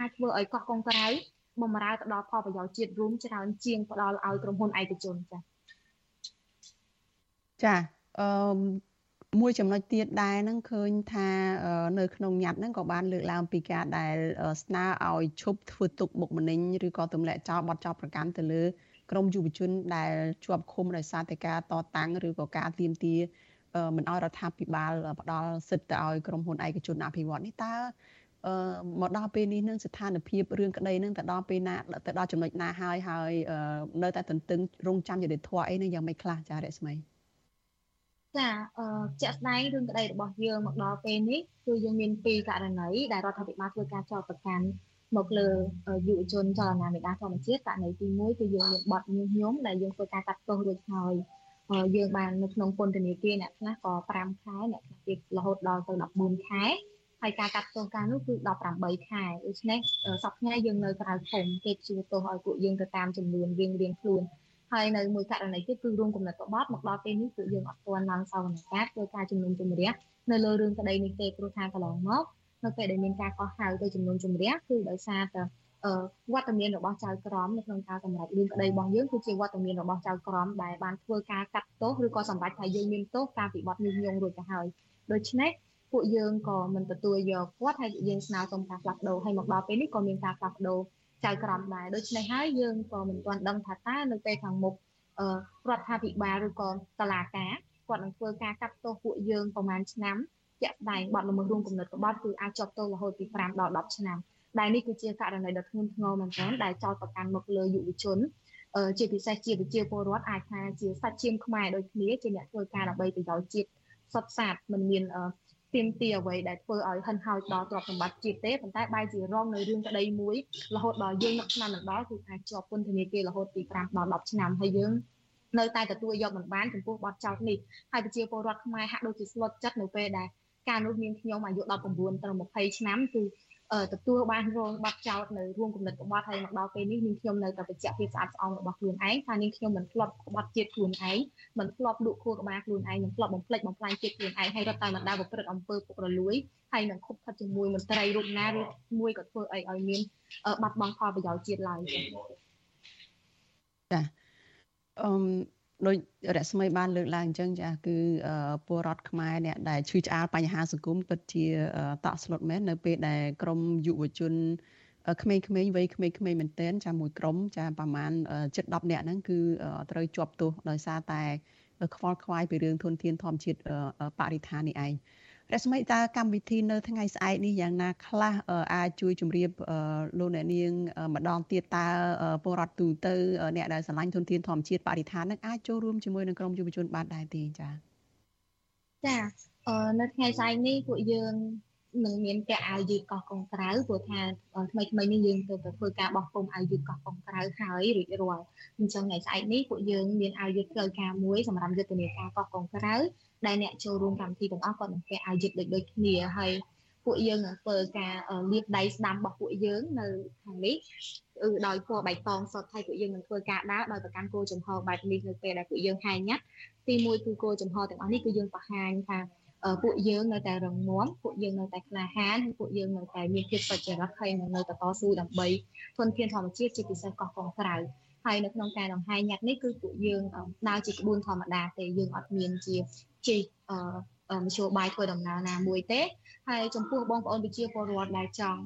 អាចធ្វើឲ្យកោះកុងក្រៅបំរើទៅដល់ផលប្រយោជន៍ជាតិរួមច្រើនជាងផ្ដល់ឲ្យក្រុមហ៊ុនឯកជនចា៎ចា អឺមួយចំណុចទៀតដែរហ្នឹងឃើញថានៅក្នុងញត្តិហ្នឹងក៏បានលើកឡើងពីការដែលស្នើឲ្យឈប់ធ្វើទុកបុកម្នេញឬក៏ទម្លាក់ចោលបទចោលប្រកាន់ទៅលើក្រមយុវជនដែលជាប់ឃុំដោយសារតែការតតាំងឬក៏ការទាមទារមិនឲ្យរដ្ឋាភិបាលផ្ដល់សិទ្ធិទៅឲ្យក្រុមហ៊ុនឯកជនអភិវឌ្ឍនេះតើអឺមកដល់ពេលនេះនឹងស្ថានភាពរឿងក្តីនឹងទៅដល់ពេលណាទៅដល់ចំណុចណាហើយហើយនៅតែទន្ទឹងរង់ចាំយុទ្ធធរអីនឹងយ៉ាងម៉េចខ្លះចារស្មី ចាអឺជាក់ស្ដែងរឿងក្តីរបស់យើងមកដល់ពេលនេះគឺយើងមានពីរករណីដែលរដ្ឋាភិបាលធ្វើការចោទប្រកាន់មកលើយុវជនចលនាមេដាធម្មជាតិករណីទី1គឺយើងមានបទញុះញង់ដែលយើងធ្វើការកាត់ទោសរួចហើយយើងបាននៅក្នុងពន្ធនាគារអ្នកខ្លះក៏5ខែអ្នកខ្លះទៀតរហូតដល់ទៅ14ខែហើយការកាត់ទោសការនោះគឺ18ខែដូច្នេះសប្តាហ៍យើងនៅក្រៅឃុំគេព្យួរទោសឲ្យពួកយើងទៅតាមចំនួនរៀងរៀងខ្លួន ហើយនៅមួយករណីទៀតគឺរួមគំនិតក្បត់មកដល់ពេលនេះគឺយើងអត់ទាន់ឡើងសវនកម្មធ្វើការជំនុំជម្រះនៅលើរឿងក្តីនេះទេព្រោះថាកន្លងមកនៅពេលដែលមានការកោះហៅទៅជំនុំជម្រះគឺដោយសារតែវត្តមានរបស់ចៅក្រមនៅក្នុងការសម្រេចរឿងក្តីរបស់យើងគឺជាវត្តមានរបស់ចៅក្រមដែលបានធ្វើការកាត់ទោសឬក៏សម្រេចថាយើងមានទោសការពិបត្តិញុះញង់រួចទៅហើយដូច្នេះពួកយើងក៏មិនទទួលយកគាត់ហើយយើងស្នើសុំការផ្លាស់ប្ដូរហើយមកដល់ពេលនេះក៏មានការផ្លាស់ប្ដូរ ចៅក្រមដែរដូច្នេះហើយយើងក៏មិនទាន់ដឹងថាតើនៅពេលខាងមុខរដ្ឋាភិបាលឬក៏តឡាការគាត់នឹងធ្វើការកាត់ទោសពួកយើងប្រហែលឆ្នាំជាក់ស្ដែងបទល្មើសរួមគំនិតក្បត់គឺអាចជាប់ទោសរហូតពី5ដល់10ឆ្នាំដែលនេះគឺជាករណីដ៏ធ្ងន់ធ្ងរមែនទែនដែលចោទប្រកាន់មកលើយុវជនជាពិសេសជាប្រជាពលរដ្ឋអាចថាជាសាច់ឈាមខ្មែរដូចគ្នាជាអ្នកធ្វើការដើម្បីប្រយោជន៍ជាតិសុទ្ធសាធមិនមាន ទៀមទីអ្វីដែលធ្វើឲ្យហិនហោចដល់ទ្រព្យសម្បត្តិជាតិទេប៉ុន្តែបែរជារងនៅរឿងក្តីមួយរហូតដល់យើងនឹកឆ្នាំនឹងដល់គឺអាចជាប់ពន្ធនាគាររហូតពី5ដល់10ឆ្នាំហើយយើងនៅតែទទួលយកមិនបានចំពោះបទចោទនេះហើយប្រជាពលរដ្ឋខ្មែរហាក់ដូចជាស្លុតចិត្តនៅពេលដែលការនោះមានខ្ញុំអាយុ19ទៅ20ឆ្នាំគឺ ទទួលបានរងបាត់ចោតនៅរួមគំនិតក្បត់ហើយមកដល់ពេលនេះនាងខ្ញុំនៅតែបញ្ជាក់ភាពស្អាតស្អំរបស់ខ្លួនឯងថានាងខ្ញុំមិនធ្លាប់ក្បត់ជាតិខ្លួនឯងមិនធ្លាប់លក់ខួរក្បាលខ្លួនឯងមិនធ្លាប់បំផ្លិចបំផ្លាញជាតិខ្លួនឯងហើយរត់តែមិនដែលប្រព្រឹត្តអំពើពុករលួយហើយនឹងខុបខិតជាមួយមន្ត្រីរូបណាឬមួយក៏ធ្វើអីឲ្យមានបាត់បង់ផលប្រយោជន៍ជាតិឡើយចា៎អឺ ដោយរស្មីបានលើកឡើងអញ្ចឹងចាគឺពលរដ្ឋខ្មែរអ្នកដែលឈឺឆ្អាលបញ្ហាសង្គមពិតជាតក់ស្លុតមែននៅពេលដែលក្រមយុវជនក្មេងៗវ័យក្មេងៗមែនទែនចាមួយក្រុមចាប្រហែលជិត10នាក់ហ្នឹងគឺត្រូវជាប់ទោសដោយសារតែខ្វល់ខ្វាយពីរឿងធនធានធម្មជាតិបរិស្ថាននេះឯង រស្មីតើកម្មវិធីនៅថ្ងៃស្អែកនេះយ៉ាងណាខ្លះអាចជួយជម្រាបលោកអ្នកនាងម្ដងទៀតតើពលរដ្ឋទូទៅអ្នកដែលស្រឡាញ់ធនធានធម្មជាតិបរិស្ថាននឹងអាចចូលរួមជាមួយនឹងក្រុមយុវជនបានដែរទេចា៎ចានៅថ្ងៃស្អែកនេះពួកយើងនឹងមានពាក់អាវយឺតកោះកុងក្រៅព្រោះថាថ្មីថ្មីនេះយើងទៅធ្វើការបោះពុំអាវយឺតកោះកុងក្រៅហើយរួចរាល់អញ្ចឹងថ្ងៃស្អែកនេះពួកយើងមានអាវយឺតផ្លូវការមួយសម្រាប់យុទ្ធនាការកោះកុងក្រៅ ដែលអ្នកចូលរួមកម្មវិធីទាំងអស់ក៏នឹងពាក់អាវយឺតដូចដូចគ្នាហើយពួកយើងនឹងធ្វើការលាបដៃស្ដាំរបស់ពួកយើងនៅខាងនេះគឺដោយពណ៌បៃតងសុទ្ធហើយពួកយើងនឹងធ្វើការដើរដោយប្រកាន់គោលចំហបែបនេះនៅពេលដែលពួកយើងហាញញ៉ាត់ទីមួយគឺគោលចំហទាំងអស់នេះគឺយើងបង្ហាញថាពួកយើងនៅតែរងមាំពួកយើងនៅតែក្លាហានហើយពួកយើងនៅតែមានភាពសុចរិតហើយនៅតែតស៊ូដើម្បីធនធានធម្មជាតិជាពិសេសកោះកុងក្រៅហើយនៅក្នុងការដង្ហែញ៉ាត់នេះគឺពួកយើងដើរជាក្បួនធម្មតាទេយើងអត់មានជា ជិះអឺមធ្យោបាយធ្វើដំណើរណាមួយទេហើយចំពោះបងប្អូនប្រជាពលរដ្ឋដែលចង់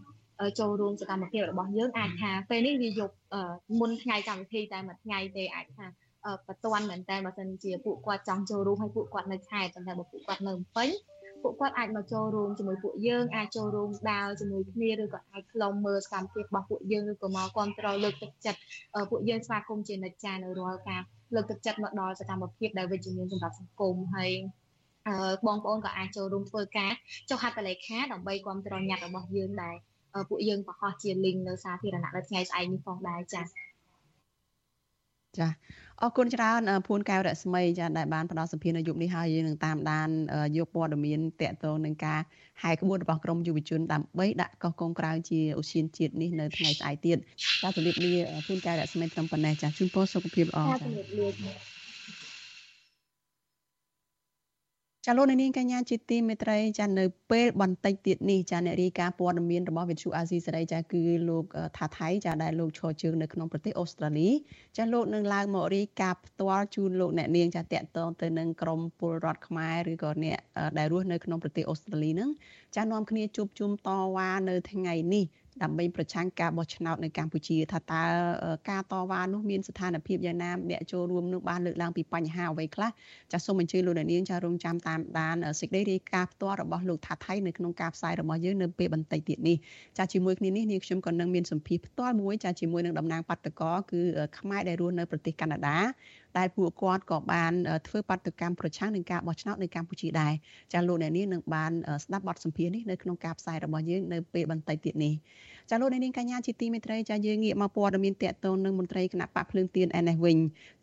ចូលរួមសកម្មភាពរបស់យើងអាចថាពេលនេះវាយកមុនថ្ងៃកម្មវិធីតែមួយថ្ងៃទេអាចថាបតន់មែនតើបើសិនជាពួកគាត់ចង់ចូលរួមហើយពួកគាត់នៅខេត្តប៉ុន្តែបើពួកគាត់នៅពេញពួកគាត់អាចមកចូលរួមជាមួយពួកយើងអាចចូលរួមដើរជាមួយគ្នាឬក៏អាចខ្លុំមើលសកម្មភាពរបស់ពួកយើងឬក៏មកគ្រប់គ្រងលើកទឹកចិត្តពួកយើងស្វាគមន៍ជានិច្ចចានៅរាល់ការ លើកទឹកចិត្តមកដល់សកម្មភាពដែលវិជ្ជមានសម្រាប់សង្គមហើយបងប្អូនក៏អាចចូលរួមធ្វើការចុះហត្ថលេខាដើម្បីគ្រប់គ្រងញត្តិរបស់យើងដែលពួកយើងបង្ហោះជា link នៅសាធារណៈនៅថ្ងៃស្អែកនេះផងដែរចា៎ចា អរគុណច្រើនភួនកែវរស្មីចាដែលបានផ្ដល់សម្ភារនៅយុគនេះហើយយើងនឹងតាមដានយកព័ត៌មានតកតងនឹងការហែកក្បួនរបស់ក្រមយុវជនដើម្បីដាក់កោះកុងក្រៅជាឧស្សាហជាតិនេះនៅថ្ងៃស្អែកទៀតចាជម្រាបលាភួនកែវរស្មីត្រឹមប៉ុណ្ណេះចាជូនពរសុខភាពល្អចាជម្រាបលា ចាលោកនាងកញ្ញាជាទីមេត្រីចានៅពេលបន្តិចទៀតនេះចាអ្នករាយការណ៍ព័ត៌មានរបស់វិទ្យុអាស៊ីសេរីចាគឺលោកថាថៃចាដែលលោកឈរជើងនៅក្នុងប្រទេសអូស្ត្រាលីចាលោកនឹងឡើងមករាយការណ៍ផ្ទាល់ជូនលោកអ្នកនាងចាតកតងទៅនឹងក្រមពលរដ្ឋខ្មែរឬក៏អ្នកដែលរស់នៅក្នុងប្រទេសអូស្ត្រាលីហ្នឹងចានាំគ្នាជួបជុំតវ៉ានៅថ្ងៃនេះ ដើម្បីប្រឆាំងការបោះឆ្នោតនៅកម្ពុជាថាតើការតវ៉ានោះមានស្ថានភាពយ៉ាងណាអ្នកចូលរួមនោះបានលើកឡើងពីបញ្ហាអ្វីខ្លះចាសសូមអញ្ជើញលោកនាងចារងចាំតាមដានសេចក្តីរាយការណ៍ផ្ទាល់របស់លោកថាថៃនៅក្នុងការផ្សាយរបស់យើងនៅពេលបន្តិចទៀតនេះចាសជាមួយគ្នានេះនាងខ្ញុំក៏នឹងមានសម្ភារផ្ទាល់មួយចាសជាមួយនឹងតំណាងបាតកោគឺខ្មែរដែលរស់នៅប្រទេសកាណាដា ដែលពួកគាត់ក៏បានធ្វើបាតកម្មប្រឆាំងនឹងការបោះឆ្នោតនៅកម្ពុជាដែរចាលោកអ្នកនាងនឹងបានស្ដាប់បទសម្ភាសន៍នេះនៅក្នុងការផ្សាយរបស់យើងនៅពេលបន្តិចទៀតនេះចាលោកអ្នកនាងកញ្ញាជាទីមេត្រីចាយើងងាកមកព័ត៌មានតកតងនឹងមន្ត្រីគណៈបកភ្លើងទៀនឯនេះវិញ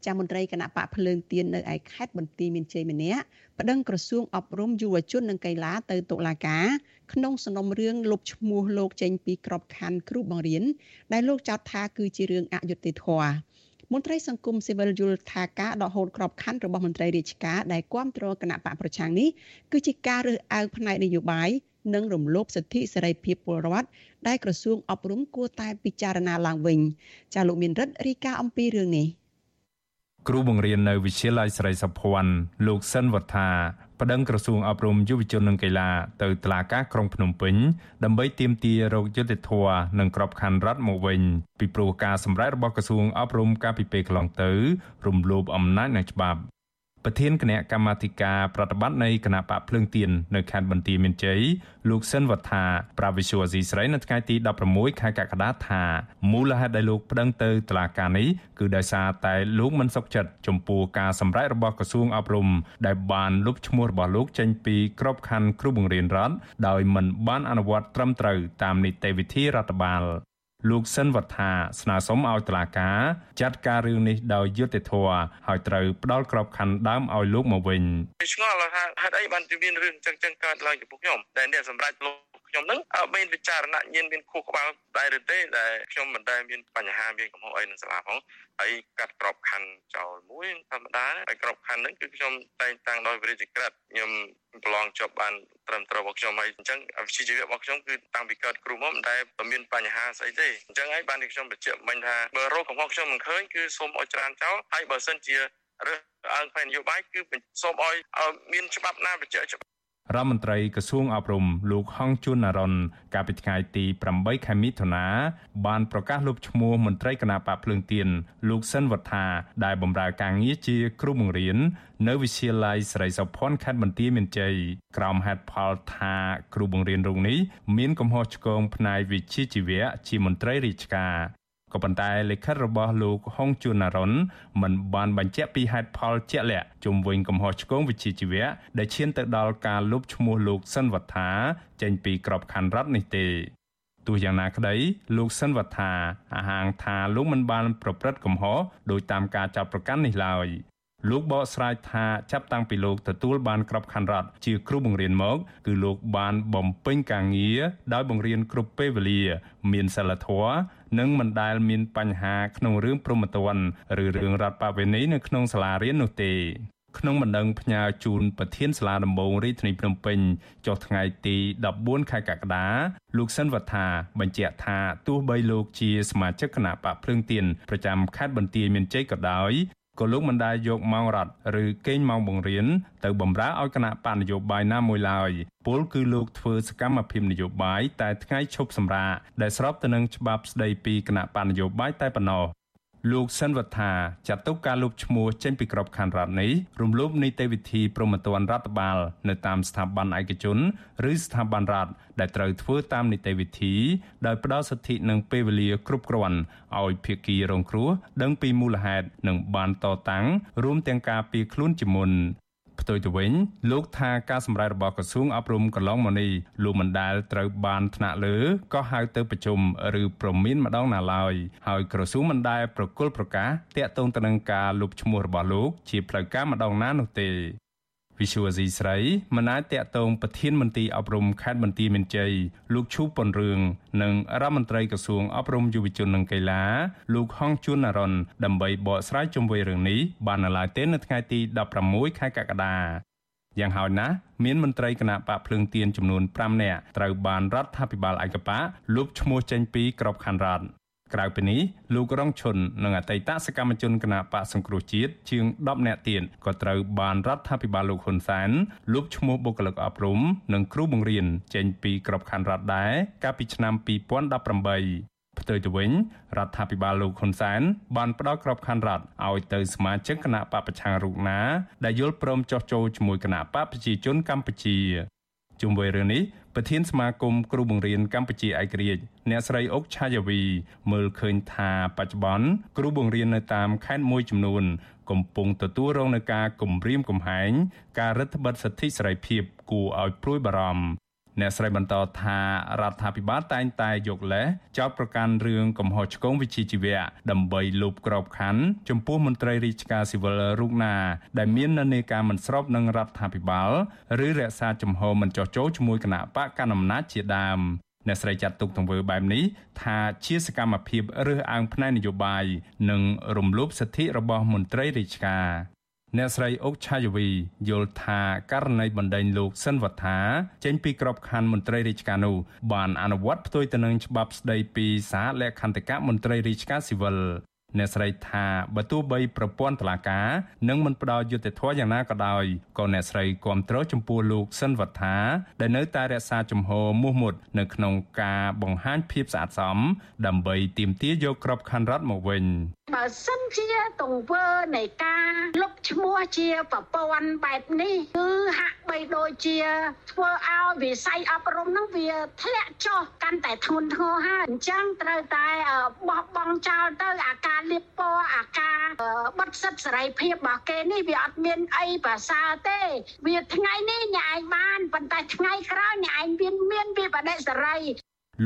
ចាមន្ត្រីគណៈបកភ្លើងទៀននៅឯខេត្តបន្ទាយមានជ័យម្នាក់ប្តឹងក្រសួងអប់រំយុវជននិងកីឡាទៅតុលាការក្នុងសំណុំរឿងលុបឈ្មោះលោកចេញពីក្របខ័ណ្ឌគ្រូបង្រៀនដែលលោកចោទថាគឺជារឿងអយុត្តិធម៌ មន្ត្រីសង្គមស៊ីវិលយល់ថាការដកហូតក្របខ័ណ្ឌរបស់មន្ត្រីរាជការដែលគ្រប់គ្រងគណៈបកប្រឆាំងនេះគឺជាការរើសអើងផ្នែកនយោបាយនិងរំលោភសិទ្ធិសេរីភាពពលរដ្ឋដែលក្រសួងអប់រំគួរតែពិចារណាឡើងវិញចាលោកមានរិទ្ធរីកាអំពីរឿងនេះគ្រូបង្រៀននៅវិទ្យាល័យស្រីសុភ័ណ្ឌលោកសិនវត្ថា ប្តឹងក្រសួងអប់រំយុវជននិងកីឡាទៅតុលាការក្រុងភ្នំពេញដើម្បីទាមទាររោគយុត្តិធម៌និងក្របខ័ណ្ឌរដ្ឋមកវិញពីព្រោះការសម្រេចរបស់ក្រសួងអប់រំកាលពីពេលកន្លងទៅ រំលោភអំណាចនៃច្បាប់ ប្រធានគណៈកម្មាធិការប្រតិបត្តិនៃគណៈបកភ្លើងទៀននៅខេត្តបន្ទាយមានជ័យលោកសិនវត្ថាប្រាវិសុវអាស៊ីស្រីនៅថ្ងៃទី16ខែកក្កដាថាមូលហេតុដែលលោកប្តឹងទៅតុលាការនេះគឺដោយសារតែលោកមិនសុខចិត្តចំពោះការសម្រេចរបស់ក្រសួងអប់រំដែលបានលុបឈ្មោះរបស់លោកចេញពីក្របខ័ណ្ឌគ្រូបង្រៀនរដ្ឋដោយមិនបានអនុវត្តត្រឹមត្រូវតាមនីតិវិធីរដ្ឋបាល លោកសិនវត្ថាស្នើសុំឲ្យតុលាការចាត់ការរឿងនេះដោយយុត្តិធម៌ហើយត្រូវផ្ដាល់ក្របខ័ណ្ឌដើមឲ្យលោកមកវិញឆ្ងល់ថាហេតុអីបានជាមានរឿងចឹងចឹងកើតឡើងចំពោះខ្ញុំដែលអ្នកសម្រាប់លោក ខ្ញុំនឹងមានវិចារណញ្ញាណមានខួរក្បាលដែរឬទេដែលខ្ញុំមិនដែលមានបញ្ហាមានកំហុសអីនឹងសាលាផងហើយកាត់ក្របខ័ណ្ឌចោលមួយធម្មតាហើយក្របខ័ណ្ឌហ្នឹងគឺខ្ញុំតែងតាំងដោយវិរិយក្រិតខ្ញុំប្រឡងជាប់បានត្រឹមត្រូវរបស់ខ្ញុំហើយអញ្ចឹងវិជ្ជាជីវៈរបស់ខ្ញុំគឺតាំងពីកើតគ្រូមកមិនដែលមានបញ្ហាស្អីទេអញ្ចឹងហើយបានខ្ញុំបញ្ជាក់មិញថាបើរោគកំហុសខ្ញុំមិនឃើញគឺសូមឲ្យច្រានចោលហើយបើសិនជារើសអើងផ្នែកនយោបាយគឺសូមឲ្យមានច្បាប់ណាបញ្ជាក់ច្បាប់ រដ្ឋមន្ត្រីក្រសួងអប់រំលោកហងជួននរ៉ុនកាលពីថ្ងៃទី8ខែមិថុនាបានប្រកាសលុបឈ្មោះមន្ត្រីគណៈបកភ្លើងទៀនលោកសិនវត្ថាដែលបម្រើការងារជាគ្រូបង្រៀននៅវិទ្យាល័យស្រីសុភ័ណ្ឌខេត្តបន្ទាយមានជ័យក្រោមហេតុផលថាគ្រូបង្រៀនរូបនេះមានកំហុសឆ្គងផ្នែកវិជ្ជាជីវៈជាមន្ត្រីរាជការ ក៏ប៉ុន្តែលិខិតរបស់លោកហុងជួនណារុនមិនបានបញ្ជាក់ពីហេតុផលជាក់លាក់ជុំវិញកំហុសឆ្គងវិជ្ជាជីវៈដែលឈានទៅដល់ការលុបឈ្មោះលោកសិនវត្ថាចេញពីក្របខ័ណ្ឌរដ្ឋនេះទេទោះយ៉ាងណាក្តីលោកសិនវត្ថាអះអាងថាលោកមិនបានប្រព្រឹត្តកំហុសដោយតាមការចាប់ប្រកាន់នេះឡើយលោកបកស្រាយថាចាប់តាំងពីលោកទទួលបានក្របខ័ណ្ឌរដ្ឋជាគ្រូបង្រៀនមកគឺលោកបានបំពេញការងារដោយបង្រៀនគ្រប់ពេលវេលា មានសិលធម៌ និងមិនដែលមានបញ្ហាក្នុងរឿងព្រហ្មទណ្ឌឬរឿងរដ្ឋបវេនីនៅក្នុងសាលារៀននោះទេក្នុងបណ្ដឹងផ្ញើជូនប្រធានសាលាដំបងរាជធានីភ្នំពេញចុះថ្ងៃទី14ខែកក្កដាលោកសិនវត្ថាបញ្ជាក់ថាទោះបីលោកជាសមាជិកគណៈបកភ្លើងទៀនប្រចាំខេត្តបន្ទាយមានជ័យក៏ដោយ ក៏លោកមិនដែលយកម៉ោងរត់ឬកេងម៉ោងបង្រៀនទៅបម្រើឲ្យគណៈបកនយោបាយណាមួយឡើយពលគឺលោកធ្វើសកម្មភាពនយោបាយតែថ្ងៃឈប់សម្រាកដែលស្របទៅនឹងច្បាប់ស្តីពីគណៈបកនយោបាយតែប៉ុណ្ណោះ លោកសិនវត្ថាចាត់ទុកការលុបឈ្មោះចេញពីក្របខ័ណ្ឌរដ្ឋនេះរំលោភនីតិវិធីប្រមត្តនរដ្ឋបាលនៅតាមស្ថាប័នឯកជនឬស្ថាប័នរដ្ឋដែលត្រូវធ្វើតាមនីតិវិធីដោយផ្ដល់សិទ្ធិនិងពេលវេលាគ្រប់គ្រាន់ឲ្យភាគីរងគ្រោះដឹងពីមូលហេតុនិងបានតតាំងរួមទាំងការពីខ្លួនជាមុន ផ្ទុយទៅវិញលោកថាការសម្រេចរបស់ក្រសួងអប់រំកន្លងមកនេះលោកមិនដែលត្រូវបានថ្នាក់លើក៏ហៅទៅប្រជុំឬប្រមានម្ដងណាឡើយហើយក្រសួងមិនដែលប្រគល់ប្រកាសតាក់ទងទៅនឹងការលុបឈ្មោះរបស់លោកជាផ្លូវការម្ដងណានោះទេ វិសុវអាស៊ីស្រីមិនអាចតាក់ទងប្រធានមន្ត្រីអប់រំខេត្តបន្ទាយមានជ័យលោកឈូប៉ុនរឿងនិងរដ្ឋមន្ត្រីក្រសួងអប់រំយុវជននិងកីឡាលោកហងជួននរ៉ុនដើម្បីបកស្រាយជុំវិញរឿងនេះបាននៅឡើយទេនៅថ្ងៃទី16ខែកក្កដាយ៉ាងហោចណាស់មានមន្ត្រីគណៈបកភ្លើងទៀនចំនួន5នាក់ត្រូវបានរដ្ឋាភិបាលឯកបកលុបឈ្មោះចេញពីក្របខ័ណ្ឌរដ្ឋ ក្រៅពីនេះលោករងឈុននិងអតីតសកម្មជនគណបកសង្គ្រោះជាតិជាង10នាក់ទៀតក៏ត្រូវបានរដ្ឋាភិបាលលោកហ៊ុនសែនលុបឈ្មោះបុគ្គលិកអប់រំនិងគ្រូបង្រៀនចេញពីក្របខ័ណ្ឌរដ្ឋដែរកាលពីឆ្នាំ2018ផ្ទុយទៅវិញរដ្ឋាភិបាលលោកហ៊ុនសែនបានផ្ដល់ក្របខ័ណ្ឌរដ្ឋឲ្យទៅសមាជិកគណៈបកប្រឆាំងរូបណាដែលយល់ព្រមចោះចូលជាមួយគណៈបកប្រជាជនកម្ពុជាជុំវិញរឿងនេះ ប្រធានសមាគមគ្រូបង្រៀនកម្ពុជាឯករាជ្យអ្នកស្រីអុកឆាយាវី មើលឃើញថាបច្ចុប្បន្នគ្រូបង្រៀននៅតាមខេត្តមួយចំនួន កំពុងទទួលរងនឹងការគំរាមកំហែងការរឹតបន្តឹងសិទ្ធិសេរីភាពគួរឲ្យព្រួយបារម្ភ អ្នកស្រីបន្តថារដ្ឋាភិបាលតែងតែយកលេសចោទប្រកាន់រឿងកំហុសឆ្គងវិជ្ជាជីវៈដើម្បីលុបក្របខ័ណ្ឌចំពោះមន្ត្រីរាជការស៊ីវិលរូបណាដែលមាននានាការមិនស្របនឹងរដ្ឋាភិបាលឬរក្សាជំហរមិនចោះចូលជាមួយគណៈបកកណ្ដាលអំណាចជាដើមអ្នកស្រីចាត់ទុកទង្វើបែបនេះថាជាសកម្មភាពរើសអើងផ្នែកនយោបាយនិងរំលោភសិទ្ធិរបស់មន្ត្រីរាជការ អ្នកស្រីអុកឆាយវីយល់ថាករណីបណ្ដេញលោកសិនវត្ថាចេញពីក្របខ័ណ្ឌមន្ត្រីរាជការនោះបានអនុវត្តផ្ទុយទៅនឹងច្បាប់ស្តីពីសារលក្ខន្តិកៈមន្ត្រីរាជការស៊ីវិល អ្នកស្រីថាបើទោះបីប្រព័ន្ធតុលាការនឹងមិនផ្ដល់យុត្តិធម៌យ៉ាងណាក៏ដោយក៏អ្នកស្រីគាំទ្រចំពោះលោកសិនវត្ថាដែលនៅតែរក្សាជំហរមោះមុតនៅក្នុងការបង្ហាញភាពស្អាតស្អំដើម្បីទាមទារយកក្របខ័ណ្ឌរដ្ឋមកវិញបើសិនជាទង្វើនៃការលុបឈ្មោះជាប្រព័ន្ធបែបនេះគឺហាក់បីដូចជាធ្វើឲ្យវិស័យអប់រំនឹងវាធ្លាក់ចុះកាន់តែធ្ងន់ធ្ងរហើយអញ្ចឹងត្រូវតែបោះបង់ចោលទៅអាការលៀបពណ៌អាការបិទសិទ្ធិសេរីភាពរបស់គេនេះវាអត់មានអីប្រសើរទេ វាថ្ងៃនេះអ្នកឯងបានប៉ុន្តែថ្ងៃក្រោយអ្នកឯងមានមានវាបដិសេរី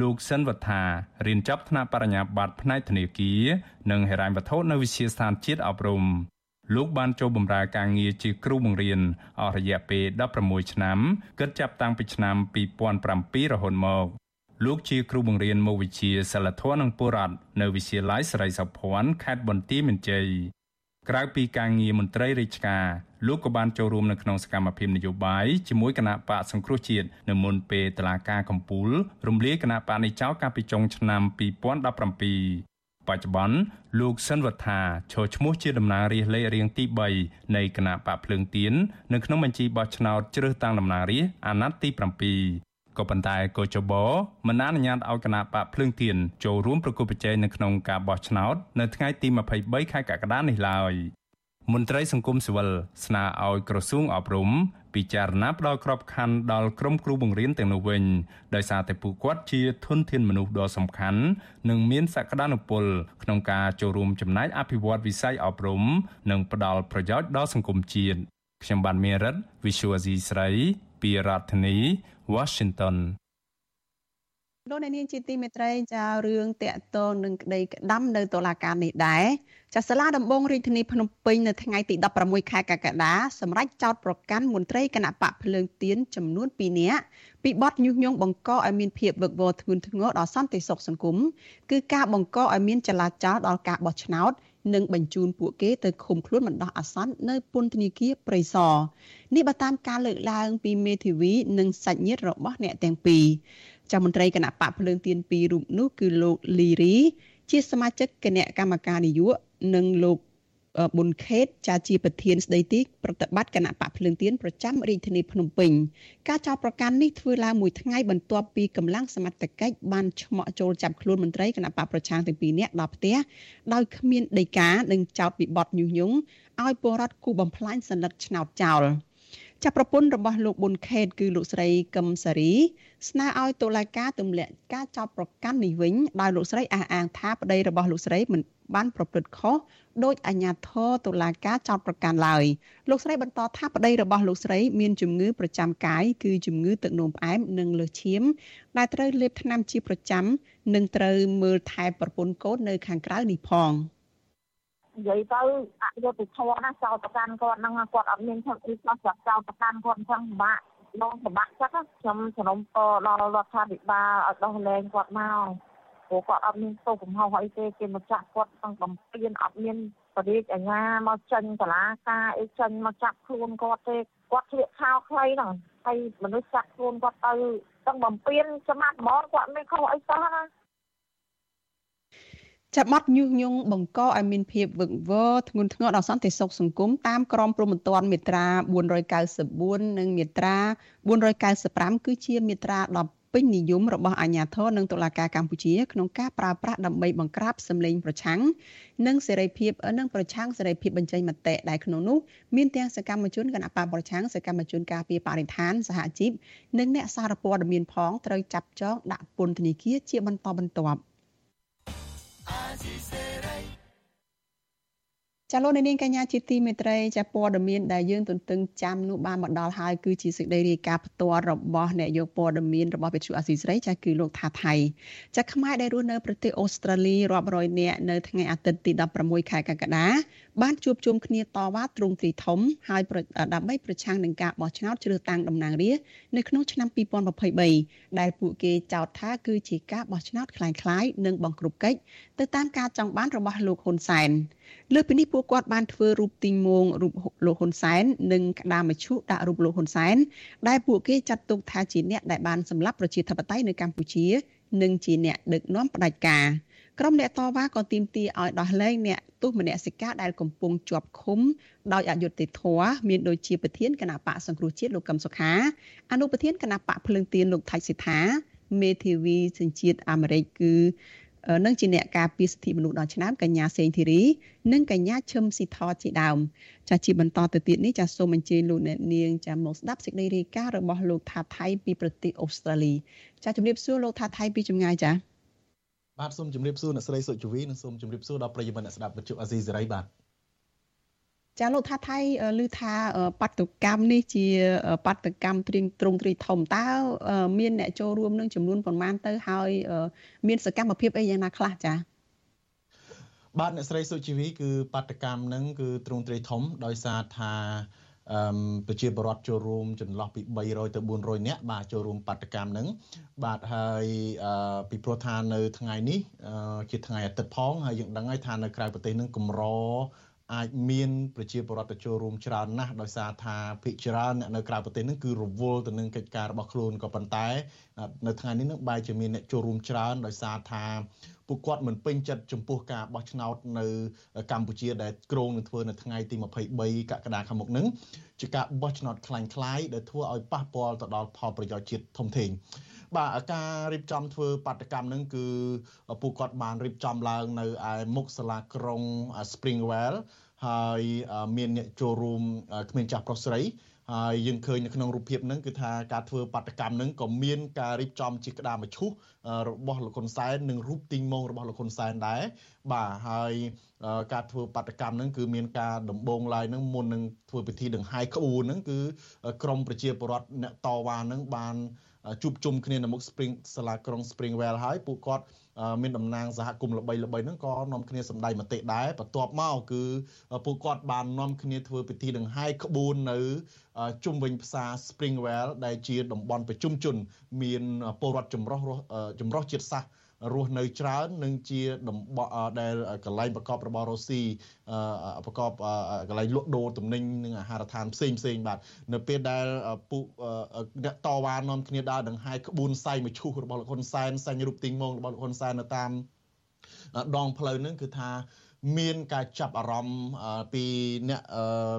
លោកសិនវត្ថារៀនចប់ថ្នាក់បរិញ្ញាបត្រផ្នែកធនាគារនិងហិរញ្ញវត្ថុនៅវិទ្យាស្ថានជាតិអប់រំលោកបានចូលបម្រើការងារជាគ្រូបង្រៀនអស់រយៈពេល16ឆ្នាំគិតចាប់តាំងពីឆ្នាំ2007រហូតមក លោកជាគ្រូបង្រៀនមុខវិជ្ជាសិលធម៌និងពុរដ្ឋនៅវិទ្យាល័យសេរីសុភ័ណ្ឌខេត្តបន្ទាយមានជ័យក្រៅពីការងារមន្ត្រីរាជការលោកក៏បានចូលរួមនៅក្នុងសកម្មភាពនយោបាយជាមួយគណៈបកសង្គ្រោះជាតិនៅមុនពេលតឡាការកម្ពុជារំលាយគណៈបកនេះចោលកាលពីចុងឆ្នាំ2017បច្ចុប្បន្នលោកសិនវត្ថាឈរឈ្មោះជាតំណាងរាស្ត្រលេខរៀងទី3នៃគណៈបកភ្លើងទៀននៅក្នុងបញ្ជីបោះឆ្នោតជ្រើសតាំងតំណាងរាស្ត្រអាណត្តិទី7 ក៏ប៉ុន្តែកោចបមិនអនុញ្ញាតឲ្យគណៈបកភ្លើងទៀនចូលរួមប្រគល់ប្រជែងនៅក្នុងការបោះឆ្នោតនៅថ្ងៃទី23ខែកក្កដានេះឡើយមន្ត្រីសង្គមស៊ីវិលស្នើឲ្យក្រសួងអប់រំពិចារណាផ្ដល់ក្របខ័ណ្ឌដល់ក្រុមគ្រូបង្រៀនទាំងនោះវិញដោយសារតែពួកគាត់ជាធនធានមនុស្សដ៏សំខាន់និងមានសក្តានុពលក្នុងការចូលរួមចំណែកអភិវឌ្ឍវិស័យអប់រំ និងផ្ដល់ប្រយោជន៍ដល់សង្គមជាតិខ្ញុំបានមេរិត Visual Asia ស្រី ពីរដ្ឋធានី Washington លោកអ្នកនាងជាទីមេត្រីចារឿងតកតងនឹងក្តីក្តាំនៅតុលាការនេះដែរចាសាលាដំបងរាជធានីភ្នំពេញនៅថ្ងៃទី16ខែកក្កដាសម្រេចចោទប្រកាន់មន្ត្រីគណៈបកភ្លើងទៀនចំនួន2នាក់ពីបទញុះញង់បង្កឲ្យមានភាពវឹកវរធ្ងន់ធ្ងរដល់សន្តិសុខសង្គមគឺការបង្កឲ្យមានចលាចលដល់ការបោះឆ្នោត និងបញ្ជូនពួកគេទៅឃុំខ្លួនបណ្ដោះអាសន្ននៅពន្ធនាគារព្រៃសរនេះបើតាមការលើកឡើងពីមេធាវីនិងសាច់ញាតិរបស់អ្នកទាំងពីរចាមន្ត្រីគណៈបកភ្លើងទៀនពីររូបនោះគឺលោកលីរី ជាសមាជិកគណៈកម្មការនយោបាយនិងលោក ប៊ុនខេតចាជាប្រធានស្ដីទីប្រតិបត្តិគណៈបកភ្លើងទៀនប្រចាំរាជធានីភ្នំពេញការចោទប្រកាន់នេះធ្វើឡើងមួយថ្ងៃបន្ទាប់ពីកម្លាំងសមត្ថកិច្ចបានឆ្មក់ចូលចាប់ខ្លួនមន្ត្រីគណៈបកប្រឆាំងទាំងពីរនាក់ដល់ផ្ទះដោយគ្មានដីកានិងចោទពីបទញុះញង់ឲ្យពលរដ្ឋគូបំផ្លាញសន្លឹកឆ្នោតចោល ចាប់ប្រពន្ធរបស់លោកប៊ុនខេតគឺលោកស្រីកឹមសារី ស្នើឲ្យតុលាការទម្លាក់ការចោទប្រកាន់នេះវិញដោយលោកស្រីអះអាងថាប្តីរបស់លោកស្រីមិនបានប្រព្រឹត្តខុសដោយអាជ្ញាធរតុលាការចោទប្រកាន់ឡើយលោកស្រីបន្តថាប្តីរបស់លោកស្រីមានជំងឺប្រចាំកាយគឺជំងឺទឹកនោមផ្អែមនិងលើសឈាមដែលត្រូវលេបថ្នាំជាប្រចាំនិងត្រូវមើលថែប្រពន្ធកូននៅខាងក្រៅនេះផង និយាយទៅអយុធធម៌ណាចោលប្រកាន់គាត់ហ្នឹងគាត់អត់មានធ្វើអីខ្លះចាត់ចោលប្រកាន់គាត់អញ្ចឹងពិបាកបងពិបាកចិត្តខ្ញុំសំណពរដល់រដ្ឋាភិបាលឲ្យដោះលែងគាត់មកព្រោះគាត់អត់មានទោសកំហុសអីទេគេមកចាក់គាត់ទាំងបំពេញអត់មានបរិយាអាញាមកចាញ់តឡាការអីចាញ់មកចាប់ខ្លួនគាត់ទេគាត់ធ្លាក់ខោខ្លីហ្នឹងហើយមនុស្សចាក់ខ្លួនគាត់ទៅទាំងបំពេញច្បាប់ហ្មងគាត់មានខុសអីសោះណាចា ប់បាត់ញុះញង់បង្កឲ្យមានភាពវឹកវរធ្ងន់ធ្ងរដល់សន្តិសុខសង្គមតាមក្រមព្រហ្មទណ្ឌមាត្រា494និងមាត្រា495គឺជាមាត្រា10ពេញនិយមរបស់អាជ្ញាធរនិងតុលាការកម្ពុជាក្នុងការប្រើប្រាស់ដើម្បីបង្ក្រាបសម្លេងប្រឆាំងនិងសេរីភាពនិងប្រឆាំងសេរីភាពបញ្ចេញមតិដែលក្នុងនោះមានទាំងសកម្មជនគណបកប្រឆាំងសកម្មជនការពារបរិស្ថានសហជីពនិងអ្នកសារព័ត៌មានផងត្រូវចាប់ចងដាក់ពន្ធនាគារជាបន្តបន្ទាប់ ចាលោកនាងកញ្ញាជាទីមេត្រីចាព័ត៌មានដែលយើងទន្ទឹងចាំនោះបានមកដល់ហើយគឺជាសេចក្តីរាយការណ៍ផ្ទាល់របស់អ្នកយកព័ត៌មានរបស់វិទ្យុអាស៊ីសេរីចាគឺលោកថាថៃចាខ្មែរដែលរស់នៅប្រទេសអូស្ត្រាលីរាប់រយនាក់នៅថ្ងៃអាទិត្យទី16ខែកក្កដា បានជួបជុំគ្នាតវ៉ាទ្រង់ទ្រីធំហើយដើម្បីប្រឆាំងនឹងការបោះឆ្នោតជ្រើសតាំងតំណាងរាស្ត្រនៅក្នុងឆ្នាំ2023ដែលពួកគេចោទថាគឺជាការបោះឆ្នោតคล้ายៗនិងបង្ក្រប់កិច្ចទៅតាមការចង់បានរបស់លោកហ៊ុនសែនលើពីនេះពួកគាត់បានធ្វើរូបទីងមងរូបលោកហ៊ុនសែននិងក្តាមមឈុដាក់រូបលោកហ៊ុនសែនដែលពួកគេចាត់ទុកថាជាអ្នកដែលបានសម្លាប់ប្រជាធិបតេយ្យនៅកម្ពុជា និងជាអ្នកដឹកនាំផ្ដាច់ការ ក្រុមអ្នកតវ៉ាក៏ទាមទារឲ្យដោះលែងអ្នកទោសមនសិការដែលកំពុងជាប់ឃុំដោយអយុត្តិធម៌មានដូចជាប្រធានគណៈបកសង្គ្រោះជាតិលោកកឹមសុខាអនុប្រធានគណៈបកភ្លើងទៀនលោកថៃសិដ្ឋាមេធាវីសញ្ជាតិអាមេរិកគឺនឹងជាអ្នកការពារសិទ្ធិមនុស្សដល់ឆ្នាំកញ្ញាសេងធីរីនិងកញ្ញាឈឹមស៊ីថជាដើមចាជាបន្តទៅទៀតនេះចាសូមអញ្ជើញលោកអ្នកនាងចាមកស្ដាប់សេចក្តីរាយការណ៍របស់លោកថាថៃពីប្រទេសអូស្ត្រាលីចាជំរាបសួរលោកថាថៃពីចម្ងាយចា បាទសូមជម្រាបសួរអ្នកស្រីសុជវីនិងសូមជម្រាបសួរដល់ប្រិយមិត្តអ្នកស្ដាប់វិទ្យុអាស៊ីសេរីបាទចាលោកថាថៃឮថាបាតុកម្មនេះជាបាតុកម្មទ្រៀងទ្រង់ទ្រីធំតើមានអ្នកចូលរួមនឹងចំនួនប្រមាណទៅហើយមានសកម្មភាពអីយ៉ាងណាខ្លះចាបាទអ្នកស្រីសុជីវីគឺបាតុកម្មនឹងគឺទ្រង់ទ្រីធំដោយសារថាអឺ ប្រជាពលរដ្ឋចូលរួមចន្លោះពី300ទៅ400នាក់បាទចូលរួមបាតកម្មហ្នឹងបាទហើយពីព្រោះថានៅថ្ងៃនេះជាថ្ងៃអាទិត្យផងហើយយើងដឹងហើយថានៅក្រៅប្រទេសហ្នឹងកម្រ អាចមានប្រជាពលរដ្ឋចូលរួមច្រើនណាស់ដោយសារថាភិជាច្រើនអ្នកនៅក្រៅប្រទេសនឹងគឺរវល់ទៅនឹងកិច្ចការរបស់ខ្លួនក៏ប៉ុន្តែនៅថ្ងៃនេះនឹងបែរជាមានអ្នកចូលរួមច្រើនដោយសារថាពួកគាត់មិនពេញចិត្តចំពោះការបោះឆ្នោតនៅកម្ពុជាដែលក្រុងនឹងធ្វើនៅថ្ងៃទី23កក្កដាខាងមុខនឹងជាការបោះឆ្នោតខ្លាំងខ្លាយដែលធ្វើឲ្យប៉ះពាល់ទៅដល់ផលប្រយោជន៍ជាតិធំធេង បាទការរៀបចំធ្វើបាតកម្មនឹងគឺពួកគាត់បានរៀបចំឡើងនៅឯមុខសាលាក្រុង Springwell ហើយមានអ្នកចូលរួមគ្មានចាស់ប្រុសស្រីហើយយើងឃើញនៅក្នុងរូបភាពហ្នឹងគឺថាការធ្វើបាតកម្មហ្នឹងក៏មានការរៀបចំជាក្តារមឈូសរបស់លោកហ៊ុនសែននិងរូបទីងម៉ងរបស់លោកហ៊ុនសែនដែរបាទហើយការធ្វើបាតកម្មហ្នឹងគឺមានការដំបងឡាយហ្នឹងមុននឹងធ្វើពិធីដង្ហែក្បួនហ្នឹងគឺក្រមប្រជាពលរដ្ឋអ្នកតវ៉ាហ្នឹងបាន ជួបជុំគ្នានៅមុខ Spring សាលាក្រុង Springwell ហើយពួកគាត់មានតំណាងសហគមន៍ល្បីល្បីហ្នឹងក៏នាំគ្នាសម្ដែងមតិដែរបន្ទាប់មកគឺពួកគាត់បាននាំគ្នាធ្វើពិធីដង្ហែក្បួននៅជុំវិញផ្សារ Springwell ដែលជាតំបន់ប្រជុំជន មានពលរដ្ឋចម្រុះចម្រុះជាតិសាសន៍ រស់នៅច្រើននិងជាតំបន់ដែលកន្លែងប្រកបរបររស់ស៊ីប្រកបកន្លែងលក់ដូរទំនិញនិងអាហារដ្ឋានផ្សេងផ្សេងបាទនៅពេលដែលពួកអ្នកតវ៉ានាំគ្នាដើរដង្ហែក្បួនសៃមឈូសរបស់លោកហ៊ុនសែនសាញ់រូបទីងមងរបស់លោកហ៊ុនសែននៅតាមដងផ្លូវហ្នឹងគឺថាមានការចាប់អារម្មណ៍ពីអ្នក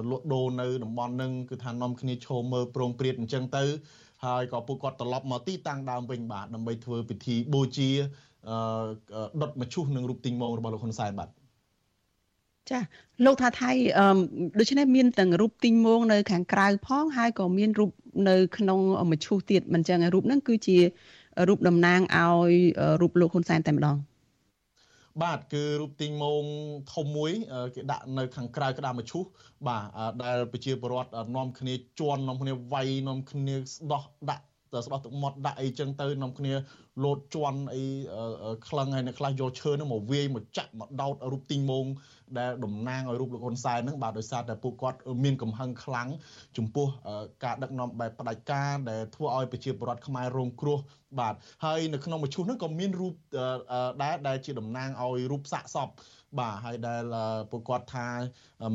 លក់ដូរនៅតំបន់ហ្នឹងគឺថានាំគ្នាឈោមមើលប្រងព្រាតអញ្ចឹងទៅហើយក៏ពួកគាត់ត្រឡប់មកទីតាំងដើមវិញបាទដើម្បីធ្វើពិធីបូជា ដុតមឈូសនឹងរូបទីងមងរបស់លោកហ៊ុនសែនបាទចាលោកថាថៃអឺដូច្នេះមានទាំងរូបទីងមងនៅ ខាងក្រៅផងហើយក៏មានរូបនៅ ក្នុងមឈូសទៀតមិនចឹងរូបហ្នឹងគឺជារូបតំណាងឲ្យរូបលោកហ៊ុនសែនតែម្ដងបាទគឺរូបទីងមងធំមួយគេដាក់នៅខាងក្រៅក្តារមឈូសបាទដែលប្រជាពលរដ្ឋនាំគ្នាជន់នាំគ្នាវាយនាំគ្នាស្ដោះដាក់ ស្ដោះទឹកមាត់ដាក់អីចឹងទៅនាំគ្នាលោតជន់អីក្លឹងហើយនៅខ្លះយកឈើនោះមកវាយមកចាក់មកដោតរូបទីងមងដែលតំណាងឲ្យរូបលោកហ៊ុនសែនហ្នឹងបាទដោយសារតែពួកគាត់មានកំហឹងខ្លាំងចំពោះការដឹកនាំបែបផ្ដាច់ការដែលធ្វើឲ្យប្រជាពលរដ្ឋខ្មែររងគ្រោះបាទហើយនៅក្នុងមជ្ឈុះហ្នឹងក៏មានរូបដែរដែលជាតំណាងឲ្យរូបសាកសពបាទហើយដែលពួកគាត់ថា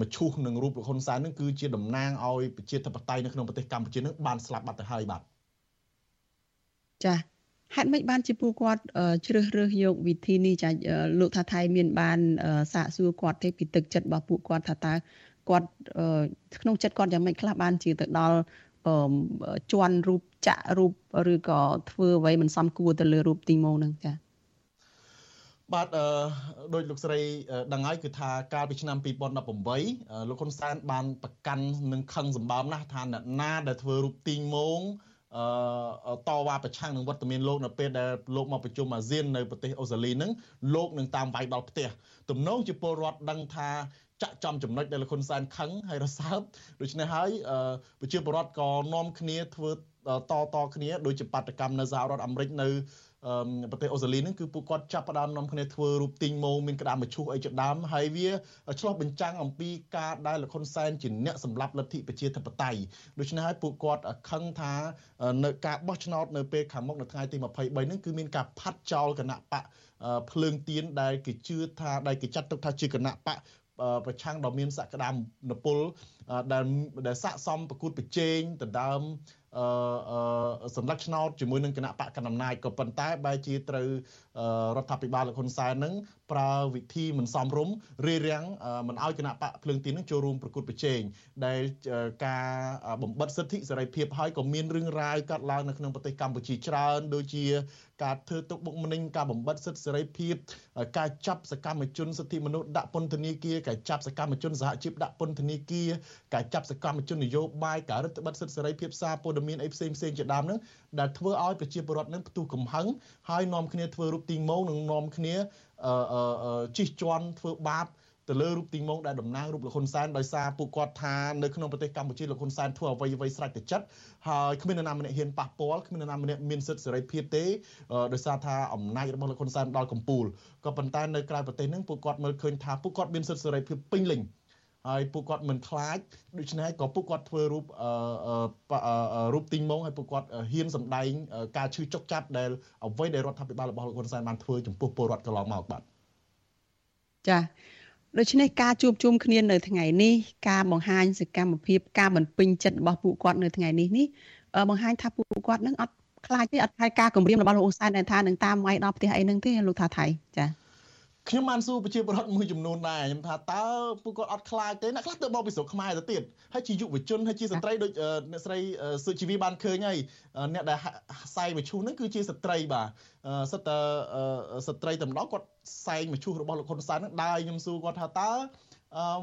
មឈូសនឹងរូបលោកហ៊ុនសែននឹងគឺជាតំណាងឲ្យប្រជាធិបតេយ្យនៅក្នុងប្រទេសកម្ពុជានឹងបានស្លាប់បាត់ទៅហើយបាទ ចាហេតុម៉េចបានជាពួកគាត់ជ្រើសរើសយកវិធីនេះចាលោកថាថៃមានបានសាកសួរគាត់ទេពីទឹកចិត្តរបស់ពួកគាត់ថាតើគាត់ក្នុងចិត្តគាត់យ៉ាងម៉េចខ្លះបានជាទៅដល់ជន់រូបចាក់រូបឬក៏ធ្វើអ្វីមិនសមគួរទៅលើរូបទីម៉ូនឹងចាបាទអឺដោយលោកស្រីដឹងហើយគឺថាកាលពីឆ្នាំ2018លោកហ៊ុនសែនបានប្រកាន់នឹងខឹងសម្បើមណាស់ថាអ្នកណាដែលធ្វើរូបទីងមង អឺតវ៉ាប្រឆាំងនឹងវត្តមានលោកនៅពេលដែលលោកមកប្រជុំអាស៊ាននៅប្រទេសអូស្ត្រាលីហ្នឹងលោកនឹងតាមវាយដល់ផ្ទះទំនងជាពលរដ្ឋដឹងថាចាក់ចំចំណុចដែលលោកហ៊ុនសែនខឹងហើយរសើបដូច្នេះហើយប្រជាពលរដ្ឋក៏នាំគ្នាធ្វើតតគ្នាដោយជាបាតកម្មនៅសហរដ្ឋអាមេរិកនៅ ប្រទេសអូស្ត្រាលីហ្នឹងគឺពួកគាត់ចាប់ផ្ដើមនាំគ្នាធ្វើរូបទីងម៉ូមានក្តាមមឈូសអីជាដើមហើយវាឆ្លោះបញ្ចាំងអំពីការដែលលខុនសែនជាអ្នកសម្លាប់លទ្ធិប្រជាធិបតេយ្យដូច្នេះហើយពួកគាត់ខឹងថានៅការបោះឆ្នោតនៅពេលខាងមុខនៅថ្ងៃទី23ហ្នឹងគឺមានការផាត់ចោលគណៈបកភ្លើងទៀនដែលគេជឿថាដែលគេចាត់ទុកថាជាគណៈបកប្រឆាំងដ៏មានសក្តានុពលដែលដែលស័កសមប្រកួតប្រជែងដណ្ដើម សម្លឹកឆ្នោតជាមួយនឹងគណៈបកកណ្ដាលអំណាចក៏ប៉ុន្តែបែរជាត្រូវរដ្ឋាភិបាលលោកហ៊ុនសែននឹងប្រើវិធីមិនសមរម្យរារាំងមិនឲ្យគណៈបកភ្លើងទីនឹងចូលរួមប្រគួតប្រជែងដែលការបំបិតសិទ្ធិសេរីភាពហើយក៏មានរឿងរ៉ាវកាត់ឡើងនៅក្នុងប្រទេសកម្ពុជាច្រើនដូចជាការធ្វើទុកបុកម្នេញការបំបិតសិទ្ធិសេរីភាពការចាប់សកម្មជនសិទ្ធិមនុស្សដាក់ពន្ធនាគារការចាប់សកម្មជនសហជីពដាក់ពន្ធនាគារការចាប់សកម្មជននយោបាយការរឹតបន្តឹងសិទ្ធិសេរីភាពសារព័ត៌មានអីផ្សេងផ្សេងជាដើមហ្នឹង ដែលធ្វើឲ្យប្រជាពលរដ្ឋនឹងផ្ទុះកំហឹងហើយនាំគ្នាធ្វើរូបទីងម៉ងនិងនាំគ្នាជិះជាន់ធ្វើបាបទៅលើរូបទីងម៉ងដែលតំណាងរូបលោកហ៊ុនសែនដោយសារពួកគាត់ថានៅក្នុងប្រទេសកម្ពុជាលោកហ៊ុនសែនធ្វើអ្វីអ្វីស្រេចទៅចិត្តហើយគ្មាននរណាម្នាក់ហ៊ានប៉ះពាល់គ្មាននរណាម្នាក់មានសិទ្ធិសេរីភាពទេដោយសារថាអំណាចរបស់លោកហ៊ុនសែនដល់កំពូលក៏ប៉ុន្តែនៅក្រៅប្រទេសហ្នឹងពួកគាត់មើលឃើញថាពួកគាត់មានសិទ្ធិសេរីភាពពេញលេញ ហើយពួកគាត់មិនខ្លាចដូច្នេះក៏ពួកគាត់ធ្វើរូបរូបទីងម៉ងហើយពួកគាត់ហ៊ានសម្ដែងការឈឺចុកចាប់ដែលអ្វីដែលរដ្ឋាភិបាលរបស់លោកហ៊ុនសែនបានធ្វើចំពោះពលរដ្ឋកន្លងមកបាទចាដូច្នេះការជួបជុំគ្នានៅថ្ងៃនេះការបង្ហាញសកម្មភាពការបំពេញចិត្តរបស់ពួកគាត់នៅថ្ងៃនេះនេះបង្ហាញថាពួកគាត់នឹងអត់ខ្លាចទេអត់ខ្លាចការគម្រាមរបស់លោកអ៊ុសែនដែលថានឹងតាមវាយដល់ផ្ទះអីហ្នឹងទេលោកថាថៃចា ខ្ញុំបានសួរប្រជាពលរដ្ឋមួយចំនួនដែរខ្ញុំថាតើពួកគាត់អត់ខ្លាចទេអ្នកខ្លះទៅមកពីស្រុកខ្មែរទៅទៀតហើយជាយុវជនហើយជាស្ត្រីដូចអ្នកស្រីសុជីវីបានឃើញហើយអ្នកដែលសែងមឈូសហ្នឹងគឺជាស្ត្រីបាទសិតតស្ត្រីតែម្ដងគាត់សែងមឈូសរបស់លោកហ៊ុនសែនហ្នឹងដើរខ្ញុំសួរគាត់ថាតើ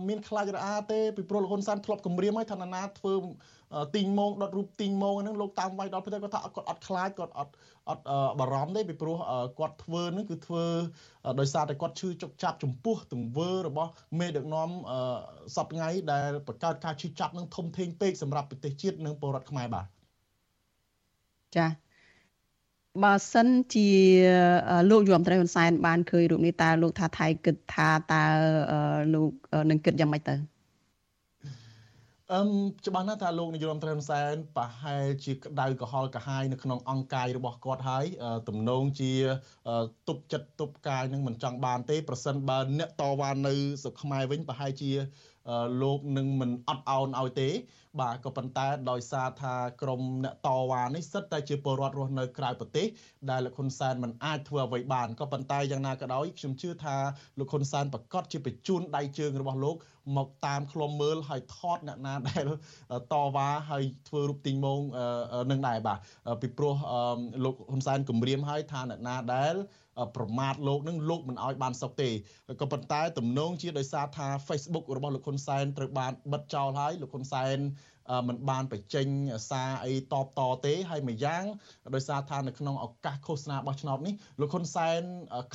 មានខ្លាចរអាទេពីព្រោះលោកហ៊ុនសែនធ្លាប់គម្រាមហើយថាណាធ្វើ ទីងម៉ងដុតរូបទីងម៉ងហ្នឹងលោកតាមវាយដល់ផ្ទះគាត់ថាគាត់អត់ខ្លាចគាត់អត់អត់បារម្ភទេពីព្រោះគាត់ធ្វើហ្នឹងគឺធ្វើដោយសារតែគាត់ឈឺចុកចាប់ចំពោះទង្វើរបស់មេដឹកនាំសពថ្ងៃដែលបង្កើតការឈឺចាប់នឹងធំធេងពេកសម្រាប់ប្រទេសជាតិនិងពលរដ្ឋខ្មែរបាទចាបើសិនជាលោកយមត្រីហ៊ុនសែនបានឃើញរូបនេះតើលោកថាថៃគិតថាតើលោកនឹងគិតយ៉ាងម៉េចទៅ អឹមច្បាស់ណាស់ថាលោកនាយរដ្ឋមន្ត្រីហ៊ុនសែនប្រហែលជាក្តៅក្រហល់កាហាយនៅក្នុងអង្គកាយរបស់គាត់ហើយទំនងជាទប់ចិត្តទប់កាយនឹងមិនចង់បានទេប្រសិនបើអ្នកតវ៉ានៅស្រុកខ្មែរវិញប្រហែលជា លោកនឹងមិនអត់ឱនឲ្យទេ បាទក៏ប៉ុន្តែដោយសារថាក្រមអ្នកតវ៉ានេះសិតតែជាពលរដ្ឋរស់នៅក្រៅប្រទេសដែលលោកហ៊ុនសែនមិនអាចធ្វើអ្វីបានក៏ប៉ុន្តែយ៉ាងណាក៏ដោយខ្ញុំជឿថាលោកហ៊ុនសែនប្រកាសជាបញ្ជូនដៃជើងរបស់លោកមកតាមឃ្លាំមើលហើយថតអ្នកណាដែលតវ៉ាហើយធ្វើរូបទីងម៉ងនឹងដែរបាទពីព្រោះលោកហ៊ុនសែនគម្រាមហើយថាអ្នកណាដែល ប្រមាថលោកនឹងលោកមិនអោយបានសុខទេក៏ប៉ុន្តែទំនងជាដោយសារថា Facebook របស់លោកហ៊ុនសែនត្រូវបានបិទចោលហើយលោកហ៊ុនសែនមិនបានបញ្ចេញសារអីតបតទេហើយមួយយ៉ាងដោយសារថានៅក្នុងឱកាសឃោសនាបោះឆ្នោតនេះលោកហ៊ុនសែន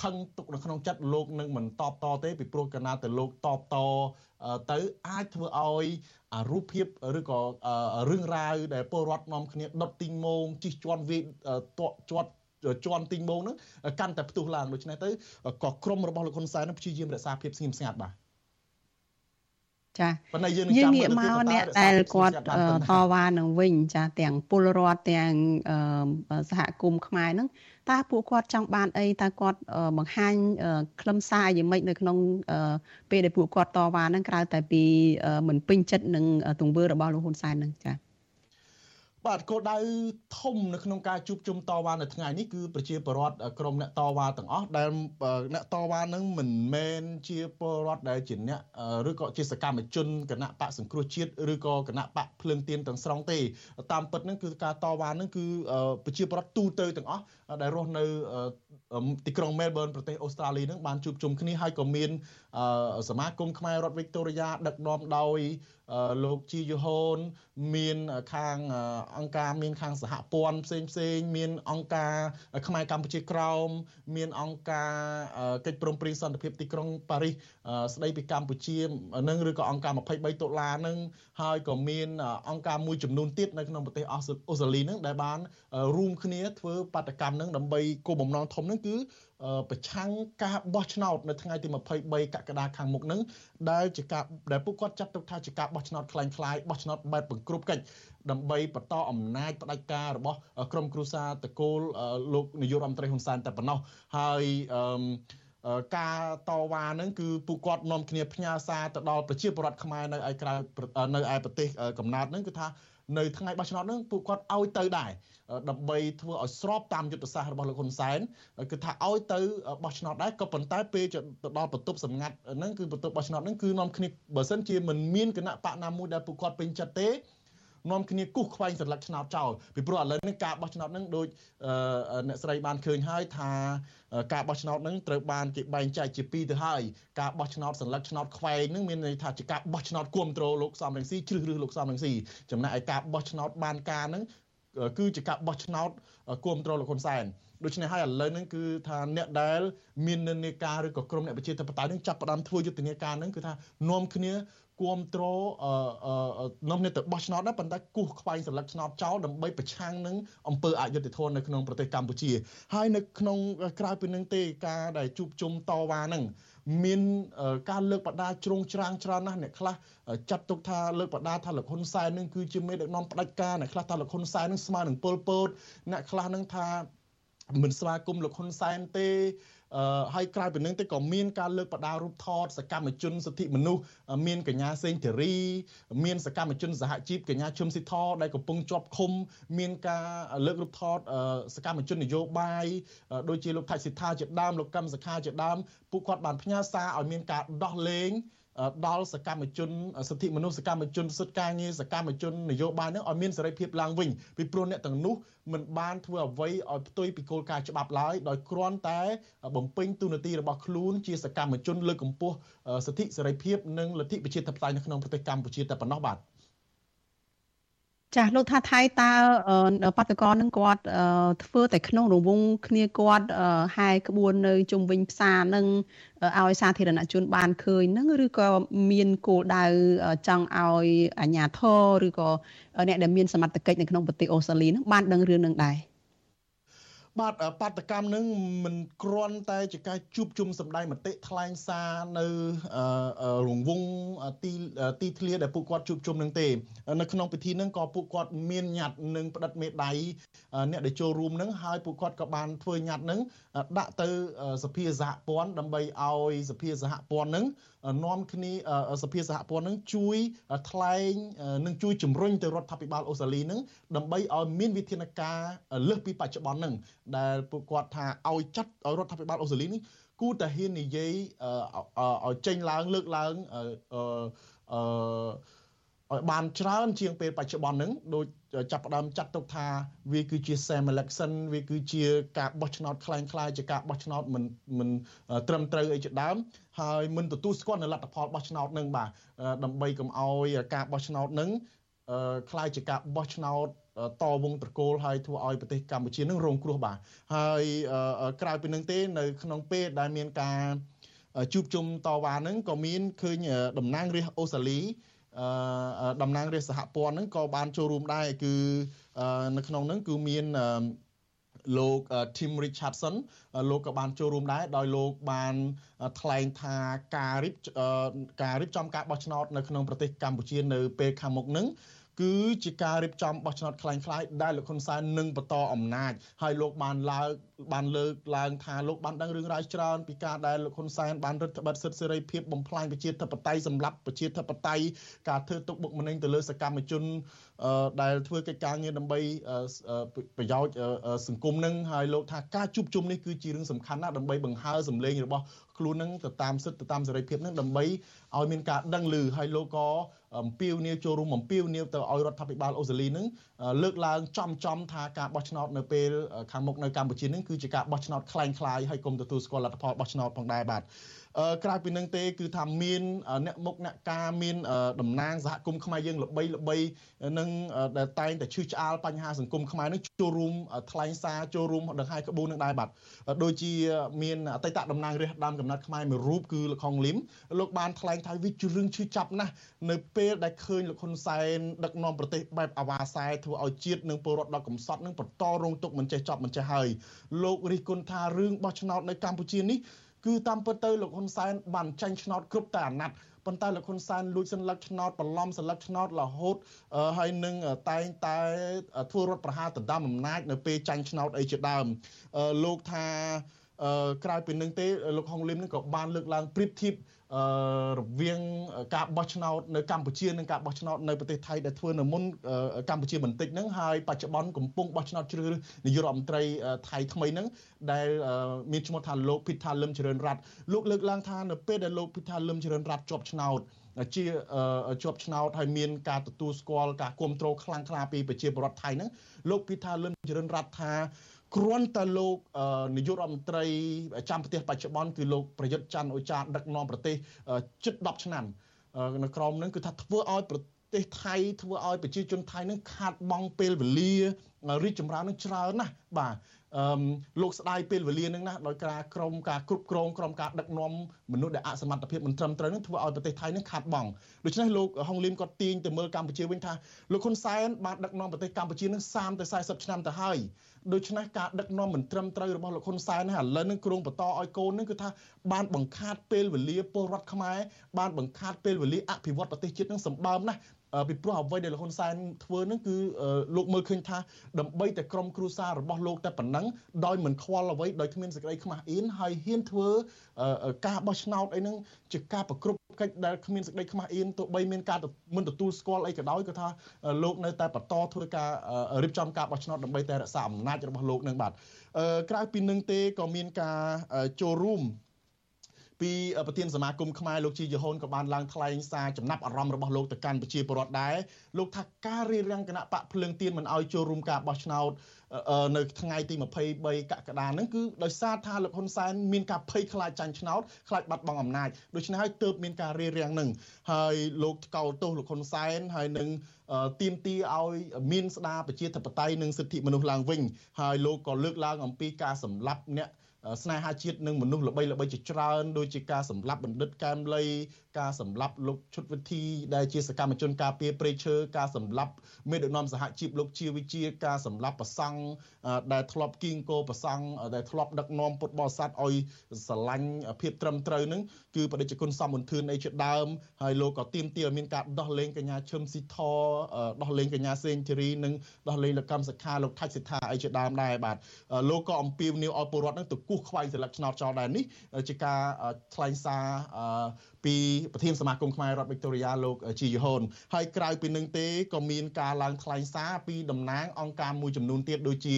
ខឹងទុកនៅក្នុងចិត្តលោកនឹងមិនតបតទេពីព្រោះកាលណាទៅលោកតបតទៅអាចធ្វើឲ្យរូបភាពឬក៏រឿងរ៉ាវដែលពលរដ្ឋនាំគ្នាដុតទីងម៉ងជិះជាន់វាតក់ជាប់ ជាន់ទីងម៉ងហ្នឹងកាន់តែផ្ទុះឡើងដូច្នេះទៅក៏ក្រុមរបស់លោកហ៊ុនសែនព្យាយាមរក្សាភាពស្ងៀមស្ងាត់បាទចាប៉ុន្តែយើងងាកមកអ្នកដែលគាត់តវ៉ានឹងវិញចាទាំងពលរដ្ឋទាំងសហគមន៍ខ្មែរហ្នឹងតើពួកគាត់ចង់បានអីតើគាត់បង្ហាញខ្លឹមសារយ៉ាងម៉េចនៅក្នុងពេលដែលពួកគាត់តវ៉ាហ្នឹងក្រៅតែពីមិនពេញចិត្តនឹងទង្វើរបស់លោកហ៊ុនសែនហ្នឹងចា៎ បាទគោលដៅធំនៅក្នុងការជួបជុំតវ៉ានៅថ្ងៃនេះគឺប្រជាពលរដ្ឋក្រុមអ្នកតវ៉ាទាំងអស់ដែលអ្នកតវ៉ានឹងមិនមែនជាពលរដ្ឋដែលជាអ្នកឬក៏ជាសកម្មជនគណៈបកសង្គ្រោះជាតិឬក៏គណៈបកភ្លើងទៀនទាំងស្រុងទេតាមពិតនឹងគឺការតវ៉ានឹងគឺប្រជាពលរដ្ឋទូទៅទាំងអស់ដែលរស់នៅទីក្រុងមែលប៊នប្រទេសអូស្ត្រាលីនឹងបានជួបជុំគ្នាហើយក៏មានសមាគមខ្មែររដ្ឋវីកតូរីយ៉ាដឹកនាំដោយលោកជីយូហូនមានខាងអង្គការមានខាងសហព័ន្ធផ្សេងផ្សេងមានអង្គការខ្មែរកម្ពុជាក្រោមមានអង្គការកិច្ចព្រមព្រៀងសន្តិភាពទីក្រុងប៉ារីសស្ដីពីកម្ពុជានឹងឬក៏អង្គការ23ដុល្លារនឹងហើយក៏មានអង្គការមួយចំនួនទៀតនៅក្នុងប្រទេសអូស្ត្រាលីនឹងដែលបានរួមគ្នាធ្វើបាតកម្មនឹងដើម្បីគោលបំណងធំនឹងគឺ ប្រឆាំងការបោះឆ្នោតនៅថ្ងៃទី23កក្កដាខាងមុខនឹងដែលជាការដែលពួកគាត់ចាត់ទុកថាជាការបោះឆ្នោតคล้ายៗបោះឆ្នោតបែបបង្ក្រប់កិច្ចដើម្បីបន្តអំណាចផ្ដាច់ការរបស់ក្រមគ្រួសារតកូលលោកនាយករដ្ឋមន្ត្រីហ៊ុនសែនតែប៉ុណ្ណោះហើយអឺការតវ៉ានឹងគឺពួកគាត់នាំគ្នាផ្ញើសារទៅដល់ប្រជាពលរដ្ឋខ្មែរនៅឯក្រៅនៅឯប្រទេសកំណើតនឹងគឺថា នៅថ្ងៃបោះឆ្នោតហ្នឹងពួកគាត់ឲ្យទៅដែរដើម្បីធ្វើឲ្យស្របតាមយុទ្ធសាស្ត្ររបស់លោកហ៊ុនសែនគឺថាឲ្យទៅបោះឆ្នោតដែរក៏ប៉ុន្តែពេលទៅដល់បន្ទប់សម្ងាត់ហ្នឹងគឺបន្ទប់បោះឆ្នោតហ្នឹងគឺនាំគ្នាបើសិនជាមិនមានគណៈបកណាមួយដែលពួកគាត់ពេញចិត្តទេ នាំគ្នាគូសខ្វែងសន្លឹកឆ្នោតចោលពីព្រោះឥឡូវនេះការបោះឆ្នោតហ្នឹងដូចអ្នកស្រីបានឃើញហើយថាការបោះឆ្នោតហ្នឹងត្រូវបានគេបែងចែកជាពីរទៅហើយការបោះឆ្នោតសន្លឹកឆ្នោតខ្វែងហ្នឹងមានន័យថាជាការបោះឆ្នោតគ្រប់គ្រងលោកសំរងស៊ីជ្រើសរើសលោកសំរងស៊ីចំណែកឯការបោះឆ្នោតបានការហ្នឹងគឺជាការបោះឆ្នោតគ្រប់គ្រងលោកហ៊ុនសែនដូច្នេះហើយឥឡូវហ្នឹងគឺថាអ្នកដែលមាននិន្នាការឬក៏ក្រុមអ្នកប្រជាធិបតេយ្យហ្នឹងចាប់ផ្ដើមធ្វើយុទ្ធនាការហ្នឹងគឺថានាំគ្នា គ្រប់គ្រងនាំគ្នាទៅបោះឆ្នោតដែរប៉ុន្តែគូសខ្វែងសន្លឹកឆ្នោតចោលដើម្បីប្រឆាំងនឹងអំពើអយុត្តិធម៌នៅក្នុងប្រទេសកម្ពុជា ហើយនៅក្នុងក្រៅពីនឹងទេការដែលជួបជុំតវ៉ាហ្នឹងមានការលើកបដាជ្រងច្រាងច្រើនណាស់អ្នកខ្លះចាត់ទុកថាលើកបដាថាលោកហ៊ុនសែននឹងគឺជាមេដឹកនាំផ្ដាច់ការអ្នកខ្លះថាលោកហ៊ុនសែននឹងស្មើនឹងពលពតអ្នកខ្លះនឹងថាមិនស្វាគមន៍លោកហ៊ុនសែនទេអឺ ហើយក្រៅពីនឹងទៅក៏មានការលើកបដារូបថតសកម្មជនសិទ្ធិមនុស្សមានកញ្ញាសេងធារី មានសកម្មជនសហជីពកញ្ញាឈឹមស៊ីធដែលកំពុងជាប់ឃុំ មានការលើករូបថតសកម្មជននយោបាយដូចជាលោកថៃសិដ្ឋាជាដើមលោកកឹមសខាជាដើមពួកគាត់បានផ្ញើសារឲ្យមានការដោះលែង ដល់សកម្មជនសិទ្ធិមនុស្សសកម្មជនសិទ្ធិការងារសកម្មជននយោបាយនឹងឲ្យមានសេរីភាពឡើងវិញពីព្រោះអ្នកទាំងនោះមិនបានធ្វើអ្វីឲ្យផ្ទុយពីគោលការណ៍ច្បាប់ឡើយដោយគ្រាន់តែ បំពេញទូនាទីរបស់ខ្លួនជាសកម្មជនលើកកម្ពស់សិទ្ធិសេរីភាពនិងលទ្ធិប្រជាធិបតេយ្យនៅក្នុងប្រទេសកម្ពុជាតែប៉ុណ្ណោះបាទ ចាស់លោកថាថៃតើបាតកោនឹងគាត់ធ្វើតែក្នុងរង្វង់គ្នាគាត់ហែក្បួននៅជុំវិញផ្សារនឹងឲ្យសាធារណជនបានឃើញនឹងឬក៏មានគោលដៅចង់ឲ្យអាជ្ញាធរឬក៏អ្នកដែលមានសមត្ថកិច្ចនៅក្នុងប្រទេសអូស្ត្រាលីនឹងបានដឹងរឿងនឹងដែរ បាទបាតកម្មនឹងមិនគ្រាន់តែជាការជួបជុំសម្ដែងមតិថ្លែងសារនៅរង្វង់ទីទីធ្លាដែលពួកគាត់ជួបជុំនឹងទេ នៅក្នុងពិធីនឹងក៏ពួកគាត់មានញត្តិនឹងផ្តិតមេដៃអ្នកដែលចូលរួមនឹងហើយពួកគាត់ក៏បានធ្វើញត្តិនឹងដាក់ទៅសភាសហព័ន្ធដើម្បីឲ្យសភាសហព័ន្ធនឹងនាំគ្នាសភាសហព័ន្ធនឹងជួយថ្លែងនិងជួយជំរុញទៅរដ្ឋាភិបាលអូស្ត្រាលីនឹងដើម្បីឲ្យមានវិធានការលើសពីបច្ចុប្បន្ននឹងដែលពួកគាត់ថាឲ្យចាត់ឲ្យរដ្ឋាភិបាលអូស្ត្រាលីនេះគូតាហ៊ាននិយាយឲ្យចេញឡើងលើកឡើងអឺឲ្យបានច្រើនជាងពេលបច្ចុប្បន្នហ្នឹងដូចចាប់ផ្ដើមចាត់ទុកថាវាគឺជា Sam election វាគឺជាការបោះឆ្នោតคล้ายៗជាការបោះឆ្នោតមិនមិនត្រឹមត្រូវអីជាដើម ហើយមិនទទួលស្គាល់នៅលទ្ធផលបោះឆ្នោតនឹងបាទដើម្បីកុំឲ្យការបោះឆ្នោតនឹងคล้ายជាការបោះឆ្នោតតវងត្រកូលហើយធ្វើឲ្យប្រទេសកម្ពុជានឹងរងគ្រោះបាទហើយក្រៅពីនឹងទេ នៅ ក្នុងពេលដែលមានការជួបជុំតវ៉ានឹងក៏មានឃើញតំណាងរាស្ត្រអូស្ត្រាលីតំណាងរាស្ត្រសហព័ន្ធហ្នឹងក៏បានចូលរួមដែរគឺនៅក្នុងហ្នឹងគឺមាន លោក Tim Richardson លោកក៏បានចូលរួមដែរដោយលោកបានថ្លែងថាការរៀបការរៀបចំការបោះឆ្នោតនៅក្នុងប្រទេសកម្ពុជានៅពេលខាងមុខហ្នឹងគឺជាការរៀបចំបោះឆ្នោតคล้ายៗដែលលោកហ៊ុនសែននឹងបន្តអំណាចហើយលោកបានឡើង បានលើកឡើងថាលោកបានដឹងរឿងរ៉ាវច្រើនពីការដែលលោកហ៊ុនសែនបានរដ្ឋបတ်សិទ្ធិសេរីភាពបំផ្លាញប្រជាធិបតេយ្យសម្រាប់ប្រជាធិបតេយ្យការធ្វើទុកបុកម្នេញទៅលើសកម្មជនដែលធ្វើកិច្ចការងារដើម្បីប្រយោជន៍សង្គមនឹងហើយលោកថាការជួបជុំនេះគឺជារឿងសំខាន់ណាស់ដើម្បីបង្ហើសម្លេងរបស់ខ្លួននឹងទៅតាមសិទ្ធិទៅតាមសេរីភាពនឹងដើម្បីឲ្យមានការដឹងឮហើយលោកក៏អំពាវនាវចូលរួមអំពាវនាវទៅឲ្យរដ្ឋាភិបាលអូស្ត្រាលីនឹងលើកឡើងចំចំថាការបោះឆ្នោតនៅពេលខាងមុខនៅកម្ពុជានឹងគឺជាការបោះឆ្នោតคล้ายៗហើយគុំទទួលស្គាល់លទ្ធផលបោះឆ្នោតផងដែរបាទ ក្រៅពីនឹងទេ គឺថាមានអ្នកមុខអ្នកការមានតំណាងសហគមន៍ខ្មែរយើងល្បីល្បីនឹងដែលតែងតែឈឺឆ្អាលបញ្ហាសង្គមខ្មែរនឹងចូលរួមថ្លែងសារចូលរួមដង្ហែក្បួននឹងដែរបាទដូចជាមានអតីតតំណាងរាស្ត្រដើមកំណត់ខ្មែរមួយរូបគឺលោកខុងលឹមលោកបានថ្លែងថាវាជារឿងឈឺចាប់ណាស់នៅពេលដែលឃើញលោកហ៊ុនសែនដឹកនាំប្រទេសបែបអាវ៉ាសែធ្វើឲ្យជាតិនិងពលរដ្ឋដល់កំសត់នឹងបន្តរងទុក្ខមិនចេះចប់មិនចេះហើយលោករិះគន់ថារឿងបោះឆ្នោតនៅកម្ពុជានេះ គឺតាមពិតទៅលោកហ៊ុនសែនបានចាញ់ឆ្នោតគ្រប់តែអាណត្តិប៉ុន្តែលោកហ៊ុនសែនលួចសัญลักษณ์ឆ្នោតបន្លំសัญลักษณ์ឆ្នោតរហូតហើយនឹងតែងតែធ្វើរដ្ឋប្រហារដណ្ដើមអំណាចនៅពេលចាញ់ឆ្នោតអីជាដើមលោកថា ក្រៅពីនឹងទេលោកហុងលឹមនឹងក៏បានលើកឡើងប្រៀបធៀប រវាងការបោះឆ្នោតនៅកម្ពុជានិងការបោះឆ្នោតនៅប្រទេសថៃដែលធ្វើនៅមុនកម្ពុជាបន្តិចហ្នឹងហើយបច្ចុប្បន្នកំពុងបោះឆ្នោតជ្រើសរើសនាយករដ្ឋមន្ត្រីថៃថ្មីហ្នឹងដែលមានឈ្មោះថាលោកភិថាលឹមចរិនរ័ត្នលោកលើកឡើងថានៅពេលដែលលោកភិថាលឹមចរិនរ័ត្នជាប់ឆ្នោតជាជាប់ឆ្នោតហើយមានការទទួលស្គាល់ការគ្រប់គ្រងខ្លាំងក្លាពីប្រជាពលរដ្ឋថៃហ្នឹងលោកភិថាលឹមចរិនរ័ត្នថា គ្រាន់តែលោកនាយករដ្ឋមន្ត្រីចាំប្រទេសបច្ចុប្បន្នគឺលោកប្រយុទ្ធច័ន្ទអូចាដឹកនាំប្រទេសជិត10ឆ្នាំនៅក្រោមនឹងគឺថាធ្វើឲ្យប្រទេសថៃធ្វើឲ្យប្រជាជនថៃនឹងខាតបង់ពេលវេលារីកចម្រើននឹងច្រើនណាស់បាទអឺលោកស្ដាយពេលវេលានឹងណាដោយការក្រមការគ្រប់គ្រងក្រមការដឹកនាំមនុស្សដែលអសមត្ថភាពមិនត្រឹមត្រូវនឹងធ្វើឲ្យប្រទេសថៃនឹងខាតបង់ដូច្នេះលោកហុងលីមគាត់ទាញទៅមើលកម្ពុជាវិញថាលោកហ៊ុនសែនបានដឹកនាំប្រទេសកម្ពុជានឹង30ទៅ40ឆ្នាំទៅហើយ ដូច្នេះការដឹកនាំមិនត្រឹមត្រូវរបស់លោកហ៊ុនសែននេះឥឡូវនឹងគ្រងបន្តឲ្យកូននឹងគឺថាបានបង្ខាតពេលវេលាពលរដ្ឋខ្មែរបានបង្ខាតពេលវេលាអភិវឌ្ឍប្រទេសជាតិនឹងសម្បើមណាស់ ពីព្រោះអ្វីដែលលោកហ៊ុនសែនធ្វើនឹងគឺលោកមើលឃើញថាដើម្បីតែក្រុមគ្រួសាររបស់លោកតែប៉ុណ្ណឹងដោយមិនខ្វល់អ្វីដោយគ្មានសេចក្តីខ្មាស់អៀនហើយហ៊ានធ្វើការបោះឆ្នោតអីហ្នឹងជាការប្រគ្រប់កិច្ចដែលគ្មានសេចក្តីខ្មាស់អៀនទោះបីមានការមិនទទួលស្គាល់អីក៏ដោយក៏ថាលោកនៅតែបន្តធ្វើការរៀបចំការបោះឆ្នោតដើម្បីតែរក្សាអំណាចរបស់លោកនឹងបាទក្រៅពីនឹងទេក៏មានការចូលរួម ពីប្រធានសមាគមខ្មែរលោកជីយហូនក៏បានឡើងថ្លែងសារចំណាប់អារម្មណ៍របស់លោកទៅកាន់ប្រជាពលរដ្ឋដែរលោកថាការរៀបរៀងគណៈបកភ្លើងទៀនមិនអោយចូលរួមការបោះឆ្នោតនៅថ្ងៃទី23កក្កដាហ្នឹងគឺដោយសារថាលោកហ៊ុនសែនមានការភ័យខ្លាចចាញ់ឆ្នោតខ្លាចបាត់បង់អំណាចដូច្នេះហើយទើបមានការរៀបរៀងហ្នឹងហើយលោកកោតទោសលោកហ៊ុនសែនហើយនឹងទៀមទីឲ្យមានស្ដារប្រជាធិបតេយ្យនិងសិទ្ធិមនុស្សឡើងវិញហើយលោកក៏លើកឡើងអំពីការសម្លាប់អ្នក ស្នេហាជាតិនិងមនុស្សល្បីល្បីជាច្រើនដូចជាការសម្លាប់បណ្ឌិតកែមលីការសម្លាប់លោកឈុតវិធីដែលជាសកម្មជនការពារព្រៃឈើការសម្លាប់មេដឹកនាំសហជីពលោកជាវិជាការសម្លាប់ប្រសង់ដែលធ្លាប់គីងកោប្រសង់ដែលធ្លាប់ដឹកនាំពុទ្ធបរិស័ទឲ្យស្រឡាញ់ភាពត្រឹមត្រូវនឹងគឺបដិជគុណសមន្ទឿនអីជាដើមហើយលោកក៏ទៀមទាឲ្យមានការដោះលែងកញ្ញាឈឹមស៊ីធដោះលែងកញ្ញាសេងធីរីនិងដោះលែងលោកកម្មសខាលោកថាច់សិដ្ឋាអីជាដើមដែរបាទលោកក៏អំពាវនាវឲ្យពលរដ្ឋនឹងទៅគូសខ្វែងសិលឹកឆ្នោតចោលដែរនេះជាការថ្លែងសារពីប្រធានសមាគមខ្មែររដ្ឋវិកតូរីយ៉ាលោកជីយហូនហើយក្រៅពីនឹងទេក៏មានការឡើងថ្លែងសារពីតំណាងអង្គការមួយចំនួនទៀតដូចជា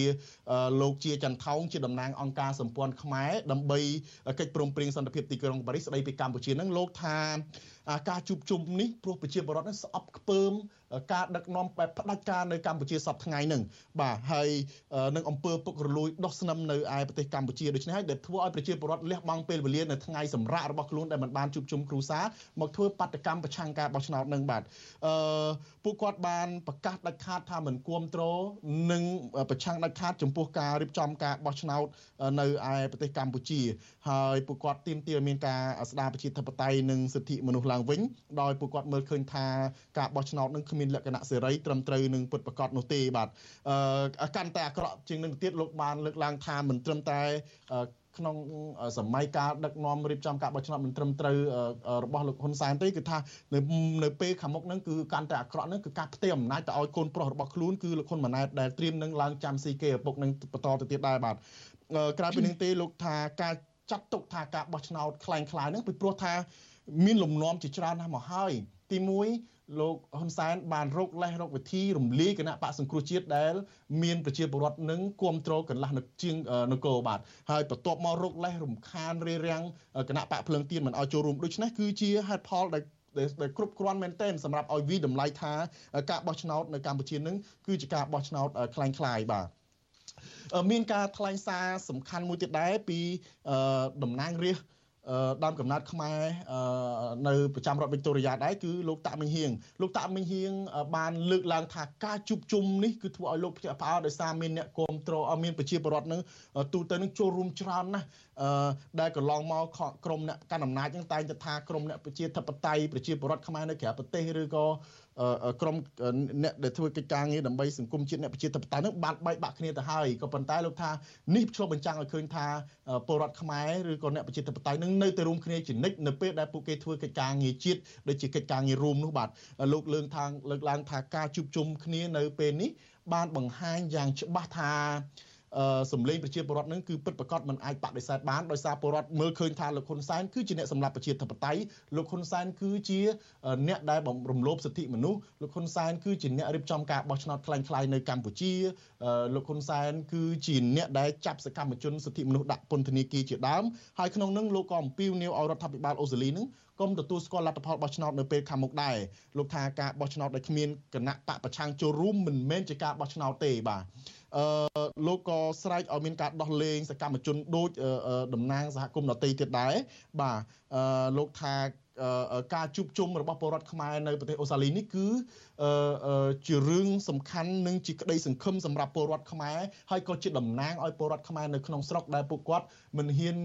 លោកជាចន្ទថោងជាតំណាងអង្គការសម្ព័ន្ធខ្មែរដើម្បីកិច្ចព្រមព្រៀងសន្តិភាពទីក្រុងប៉ារីសស្ដីពីកម្ពុជានឹងលោកថាការជួបជុំនេះព្រោះប្រជាពលរដ្ឋនឹងស្អប់ខ្ពើមការដឹកនាំបែបផ្ដាច់ការនៅកម្ពុជាសពថ្ងៃនឹងបាទហើយនឹងអង្គើពុករលួយដោះស្នឹមនៅឯប្រទេសកម្ពុជាដូច្នេះហើយដែលធ្វើឲ្យប្រជាពលរដ្ឋលះបង់ពេលវេលានៅថ្ងៃសម្រាប់របស់ខ្លួនដែលមិនបានជួបជុំគ្រួសារមកធ្វើបដកម្មប្រឆាំងការបោះឆ្នោតនឹងបាទអឺពួកគាត់បានប្រកាសដាច់ខាតថាមិនគ្រប់គ្រងនិងប្រឆាំងដាច់ខាតចំពោះការរៀបចំការបោះឆ្នោតនៅឯប្រទេសកម្ពុជា ហើយពួកគាត់ទាមទារមានការស្ដារប្រជាធិបតេយ្យនិងសិទ្ធិមនុស្សឡើងវិញដោយពួកគាត់មើលឃើញថាការបោះឆ្នោតនឹងគ្មានលក្ខណៈសេរីត្រឹមត្រូវនឹងពុតប្រកាសនោះទេបាទអឺកាន់តែអាក្រក់ជាងនឹងទៀតលោកបានលើកឡើងថាមិនត្រឹមតែ ក្នុងសម័យការដឹកនាំរៀបចំការបោះឆ្នោតមិនត្រឹមត្រូវរបស់លោកហ៊ុនសែនទេគឺថានៅនៅពេលខាងមុខហ្នឹងគឺកាន់តែអាក្រក់ហ្នឹងគឺការផ្ទេរអំណាចទៅឲ្យកូនប្រុសរបស់ខ្លួនគឺលោកហ៊ុនម៉ាណែតដែលត្រៀមនឹងឡើងចាំស៊ីគេឪពុកនឹងបន្តទៅទៀតដែរបាទក្រៅពីនេះទេលោកថាការចាត់ទុកថាការបោះឆ្នោតคล้ายคล้ายហ្នឹងពីព្រោះថាមានលំនាំជាច្រើនណាស់មកហើយទី1 លោកហ៊ុនសែនបានរកលេសរកវិធីរំលាយគណៈបកសង្គ្រោះជាតិដែលមានប្រជាពលរដ្ឋនឹងគ្រប់គ្រងកន្លះនៅជាងនគរបាទហើយបន្ទាប់មករកលេសរំខានរារាំងគណៈបកភ្លើងទៀនមិនឲ្យចូលរួមដូច្នេះគឺជាហេតុផលដែលដែលគ្រប់គ្រាន់មែនទែនសម្រាប់ឲ្យវិតម្លៃថាការបោះឆ្នោតនៅកម្ពុជានឹងគឺជាការបោះឆ្នោតคล้ายคล้ายបាទមានការថ្លែងសារសំខាន់មួយទៀតដែរពីតំណាងរាស្ត្រ ដើមកំណត់ខ្មែរនៅប្រចាំរដ្ឋវិកតូរីយ៉ាដែរគឺលោកតាក់មិញហៀងលោកតាក់មិញហៀងបានលើកឡើងថាការជួបជុំនេះគឺធ្វើឲ្យលោកភ្ញាក់ផ្អើលដោយសារមានអ្នកគ្រប់គ្រងមានប្រជាពលរដ្ឋនឹងទូទៅនឹងចូលរួមច្រើនណាស់ដែលកន្លងមកក្រមអ្នកកាន់អំណាចនឹងតែងតែថាក្រមអ្នកប្រជាធិបតេយ្យប្រជាពលរដ្ឋខ្មែរនៅក្រៅប្រទេសឬក៏ ក្រមអ្នកដែលធ្វើកិច្ចការងារដើម្បីសង្គមជាតិអ្នកប្រជាធិបតេយ្យនឹងបានបែកបាក់គ្នាទៅហើយក៏ប៉ុន្តែលោកថានេះឆ្លុះបញ្ចាំងឲ្យឃើញថាពលរដ្ឋខ្មែរឬក៏អ្នកប្រជាធិបតេយ្យនឹងនៅតែរួមគ្នាជានិច្ចនៅពេលដែលពួកគេធ្វើកិច្ចការងារជាតិដូចជាកិច្ចការងាររួមនោះបាទលោកលើកថាលើកឡើងថាការជួបជុំគ្នានៅពេលនេះបានបង្ហាញយ៉ាងច្បាស់ថា សម្លេងប្រជាពលរដ្ឋនឹងគឺពិតប្រាកដមិនអាចបដិសេធបានដោយសារពលរដ្ឋមើលឃើញថាលោកហ៊ុនសែនគឺជាអ្នកសម្លាប់ប្រជាធិបតេយ្យលោកហ៊ុនសែនគឺជាអ្នកដែលបំរំលោភសិទ្ធិមនុស្សលោកហ៊ុនសែនគឺជាអ្នករៀបចំការបោះឆ្នោតខ្លាំងៗនៅកម្ពុជាលោកហ៊ុនសែនគឺជាអ្នកដែលចាប់សកម្មជនសិទ្ធិមនុស្សដាក់ពន្ធនាគារជាដើមហើយក្នុងនោះលោកក៏អំពាវនាវឲ្យរដ្ឋាភិបាលអូស្ត្រាលីនឹង គុំទទួលស្គាល់លទ្ធផលបោះឆ្នោតនៅពេលខាងមុខដែរលោកថាការបោះឆ្នោតដែលគ្មានគណៈបកប្រឆាំងចូលរួមមិនមែនជាការបោះឆ្នោតទេបាទអឺលោកក៏ស្រែកឲ្យមានការដោះលែងសកម្មជនដូចតំណាងសហគមន៍ដទៃទៀតដែរបាទអឺលោកថាការជួបជុំរបស់ពលរដ្ឋខ្មែរនៅប្រទេសអូស្ត្រាលីនេះគឺជារឿងសំខាន់និងជាក្តីសង្ឃឹមសម្រាប់ពលរដ្ឋខ្មែរហើយក៏ជាតំណាងឲ្យពលរដ្ឋខ្មែរនៅក្នុងស្រុកដែលពួកគាត់មិនហ៊ាន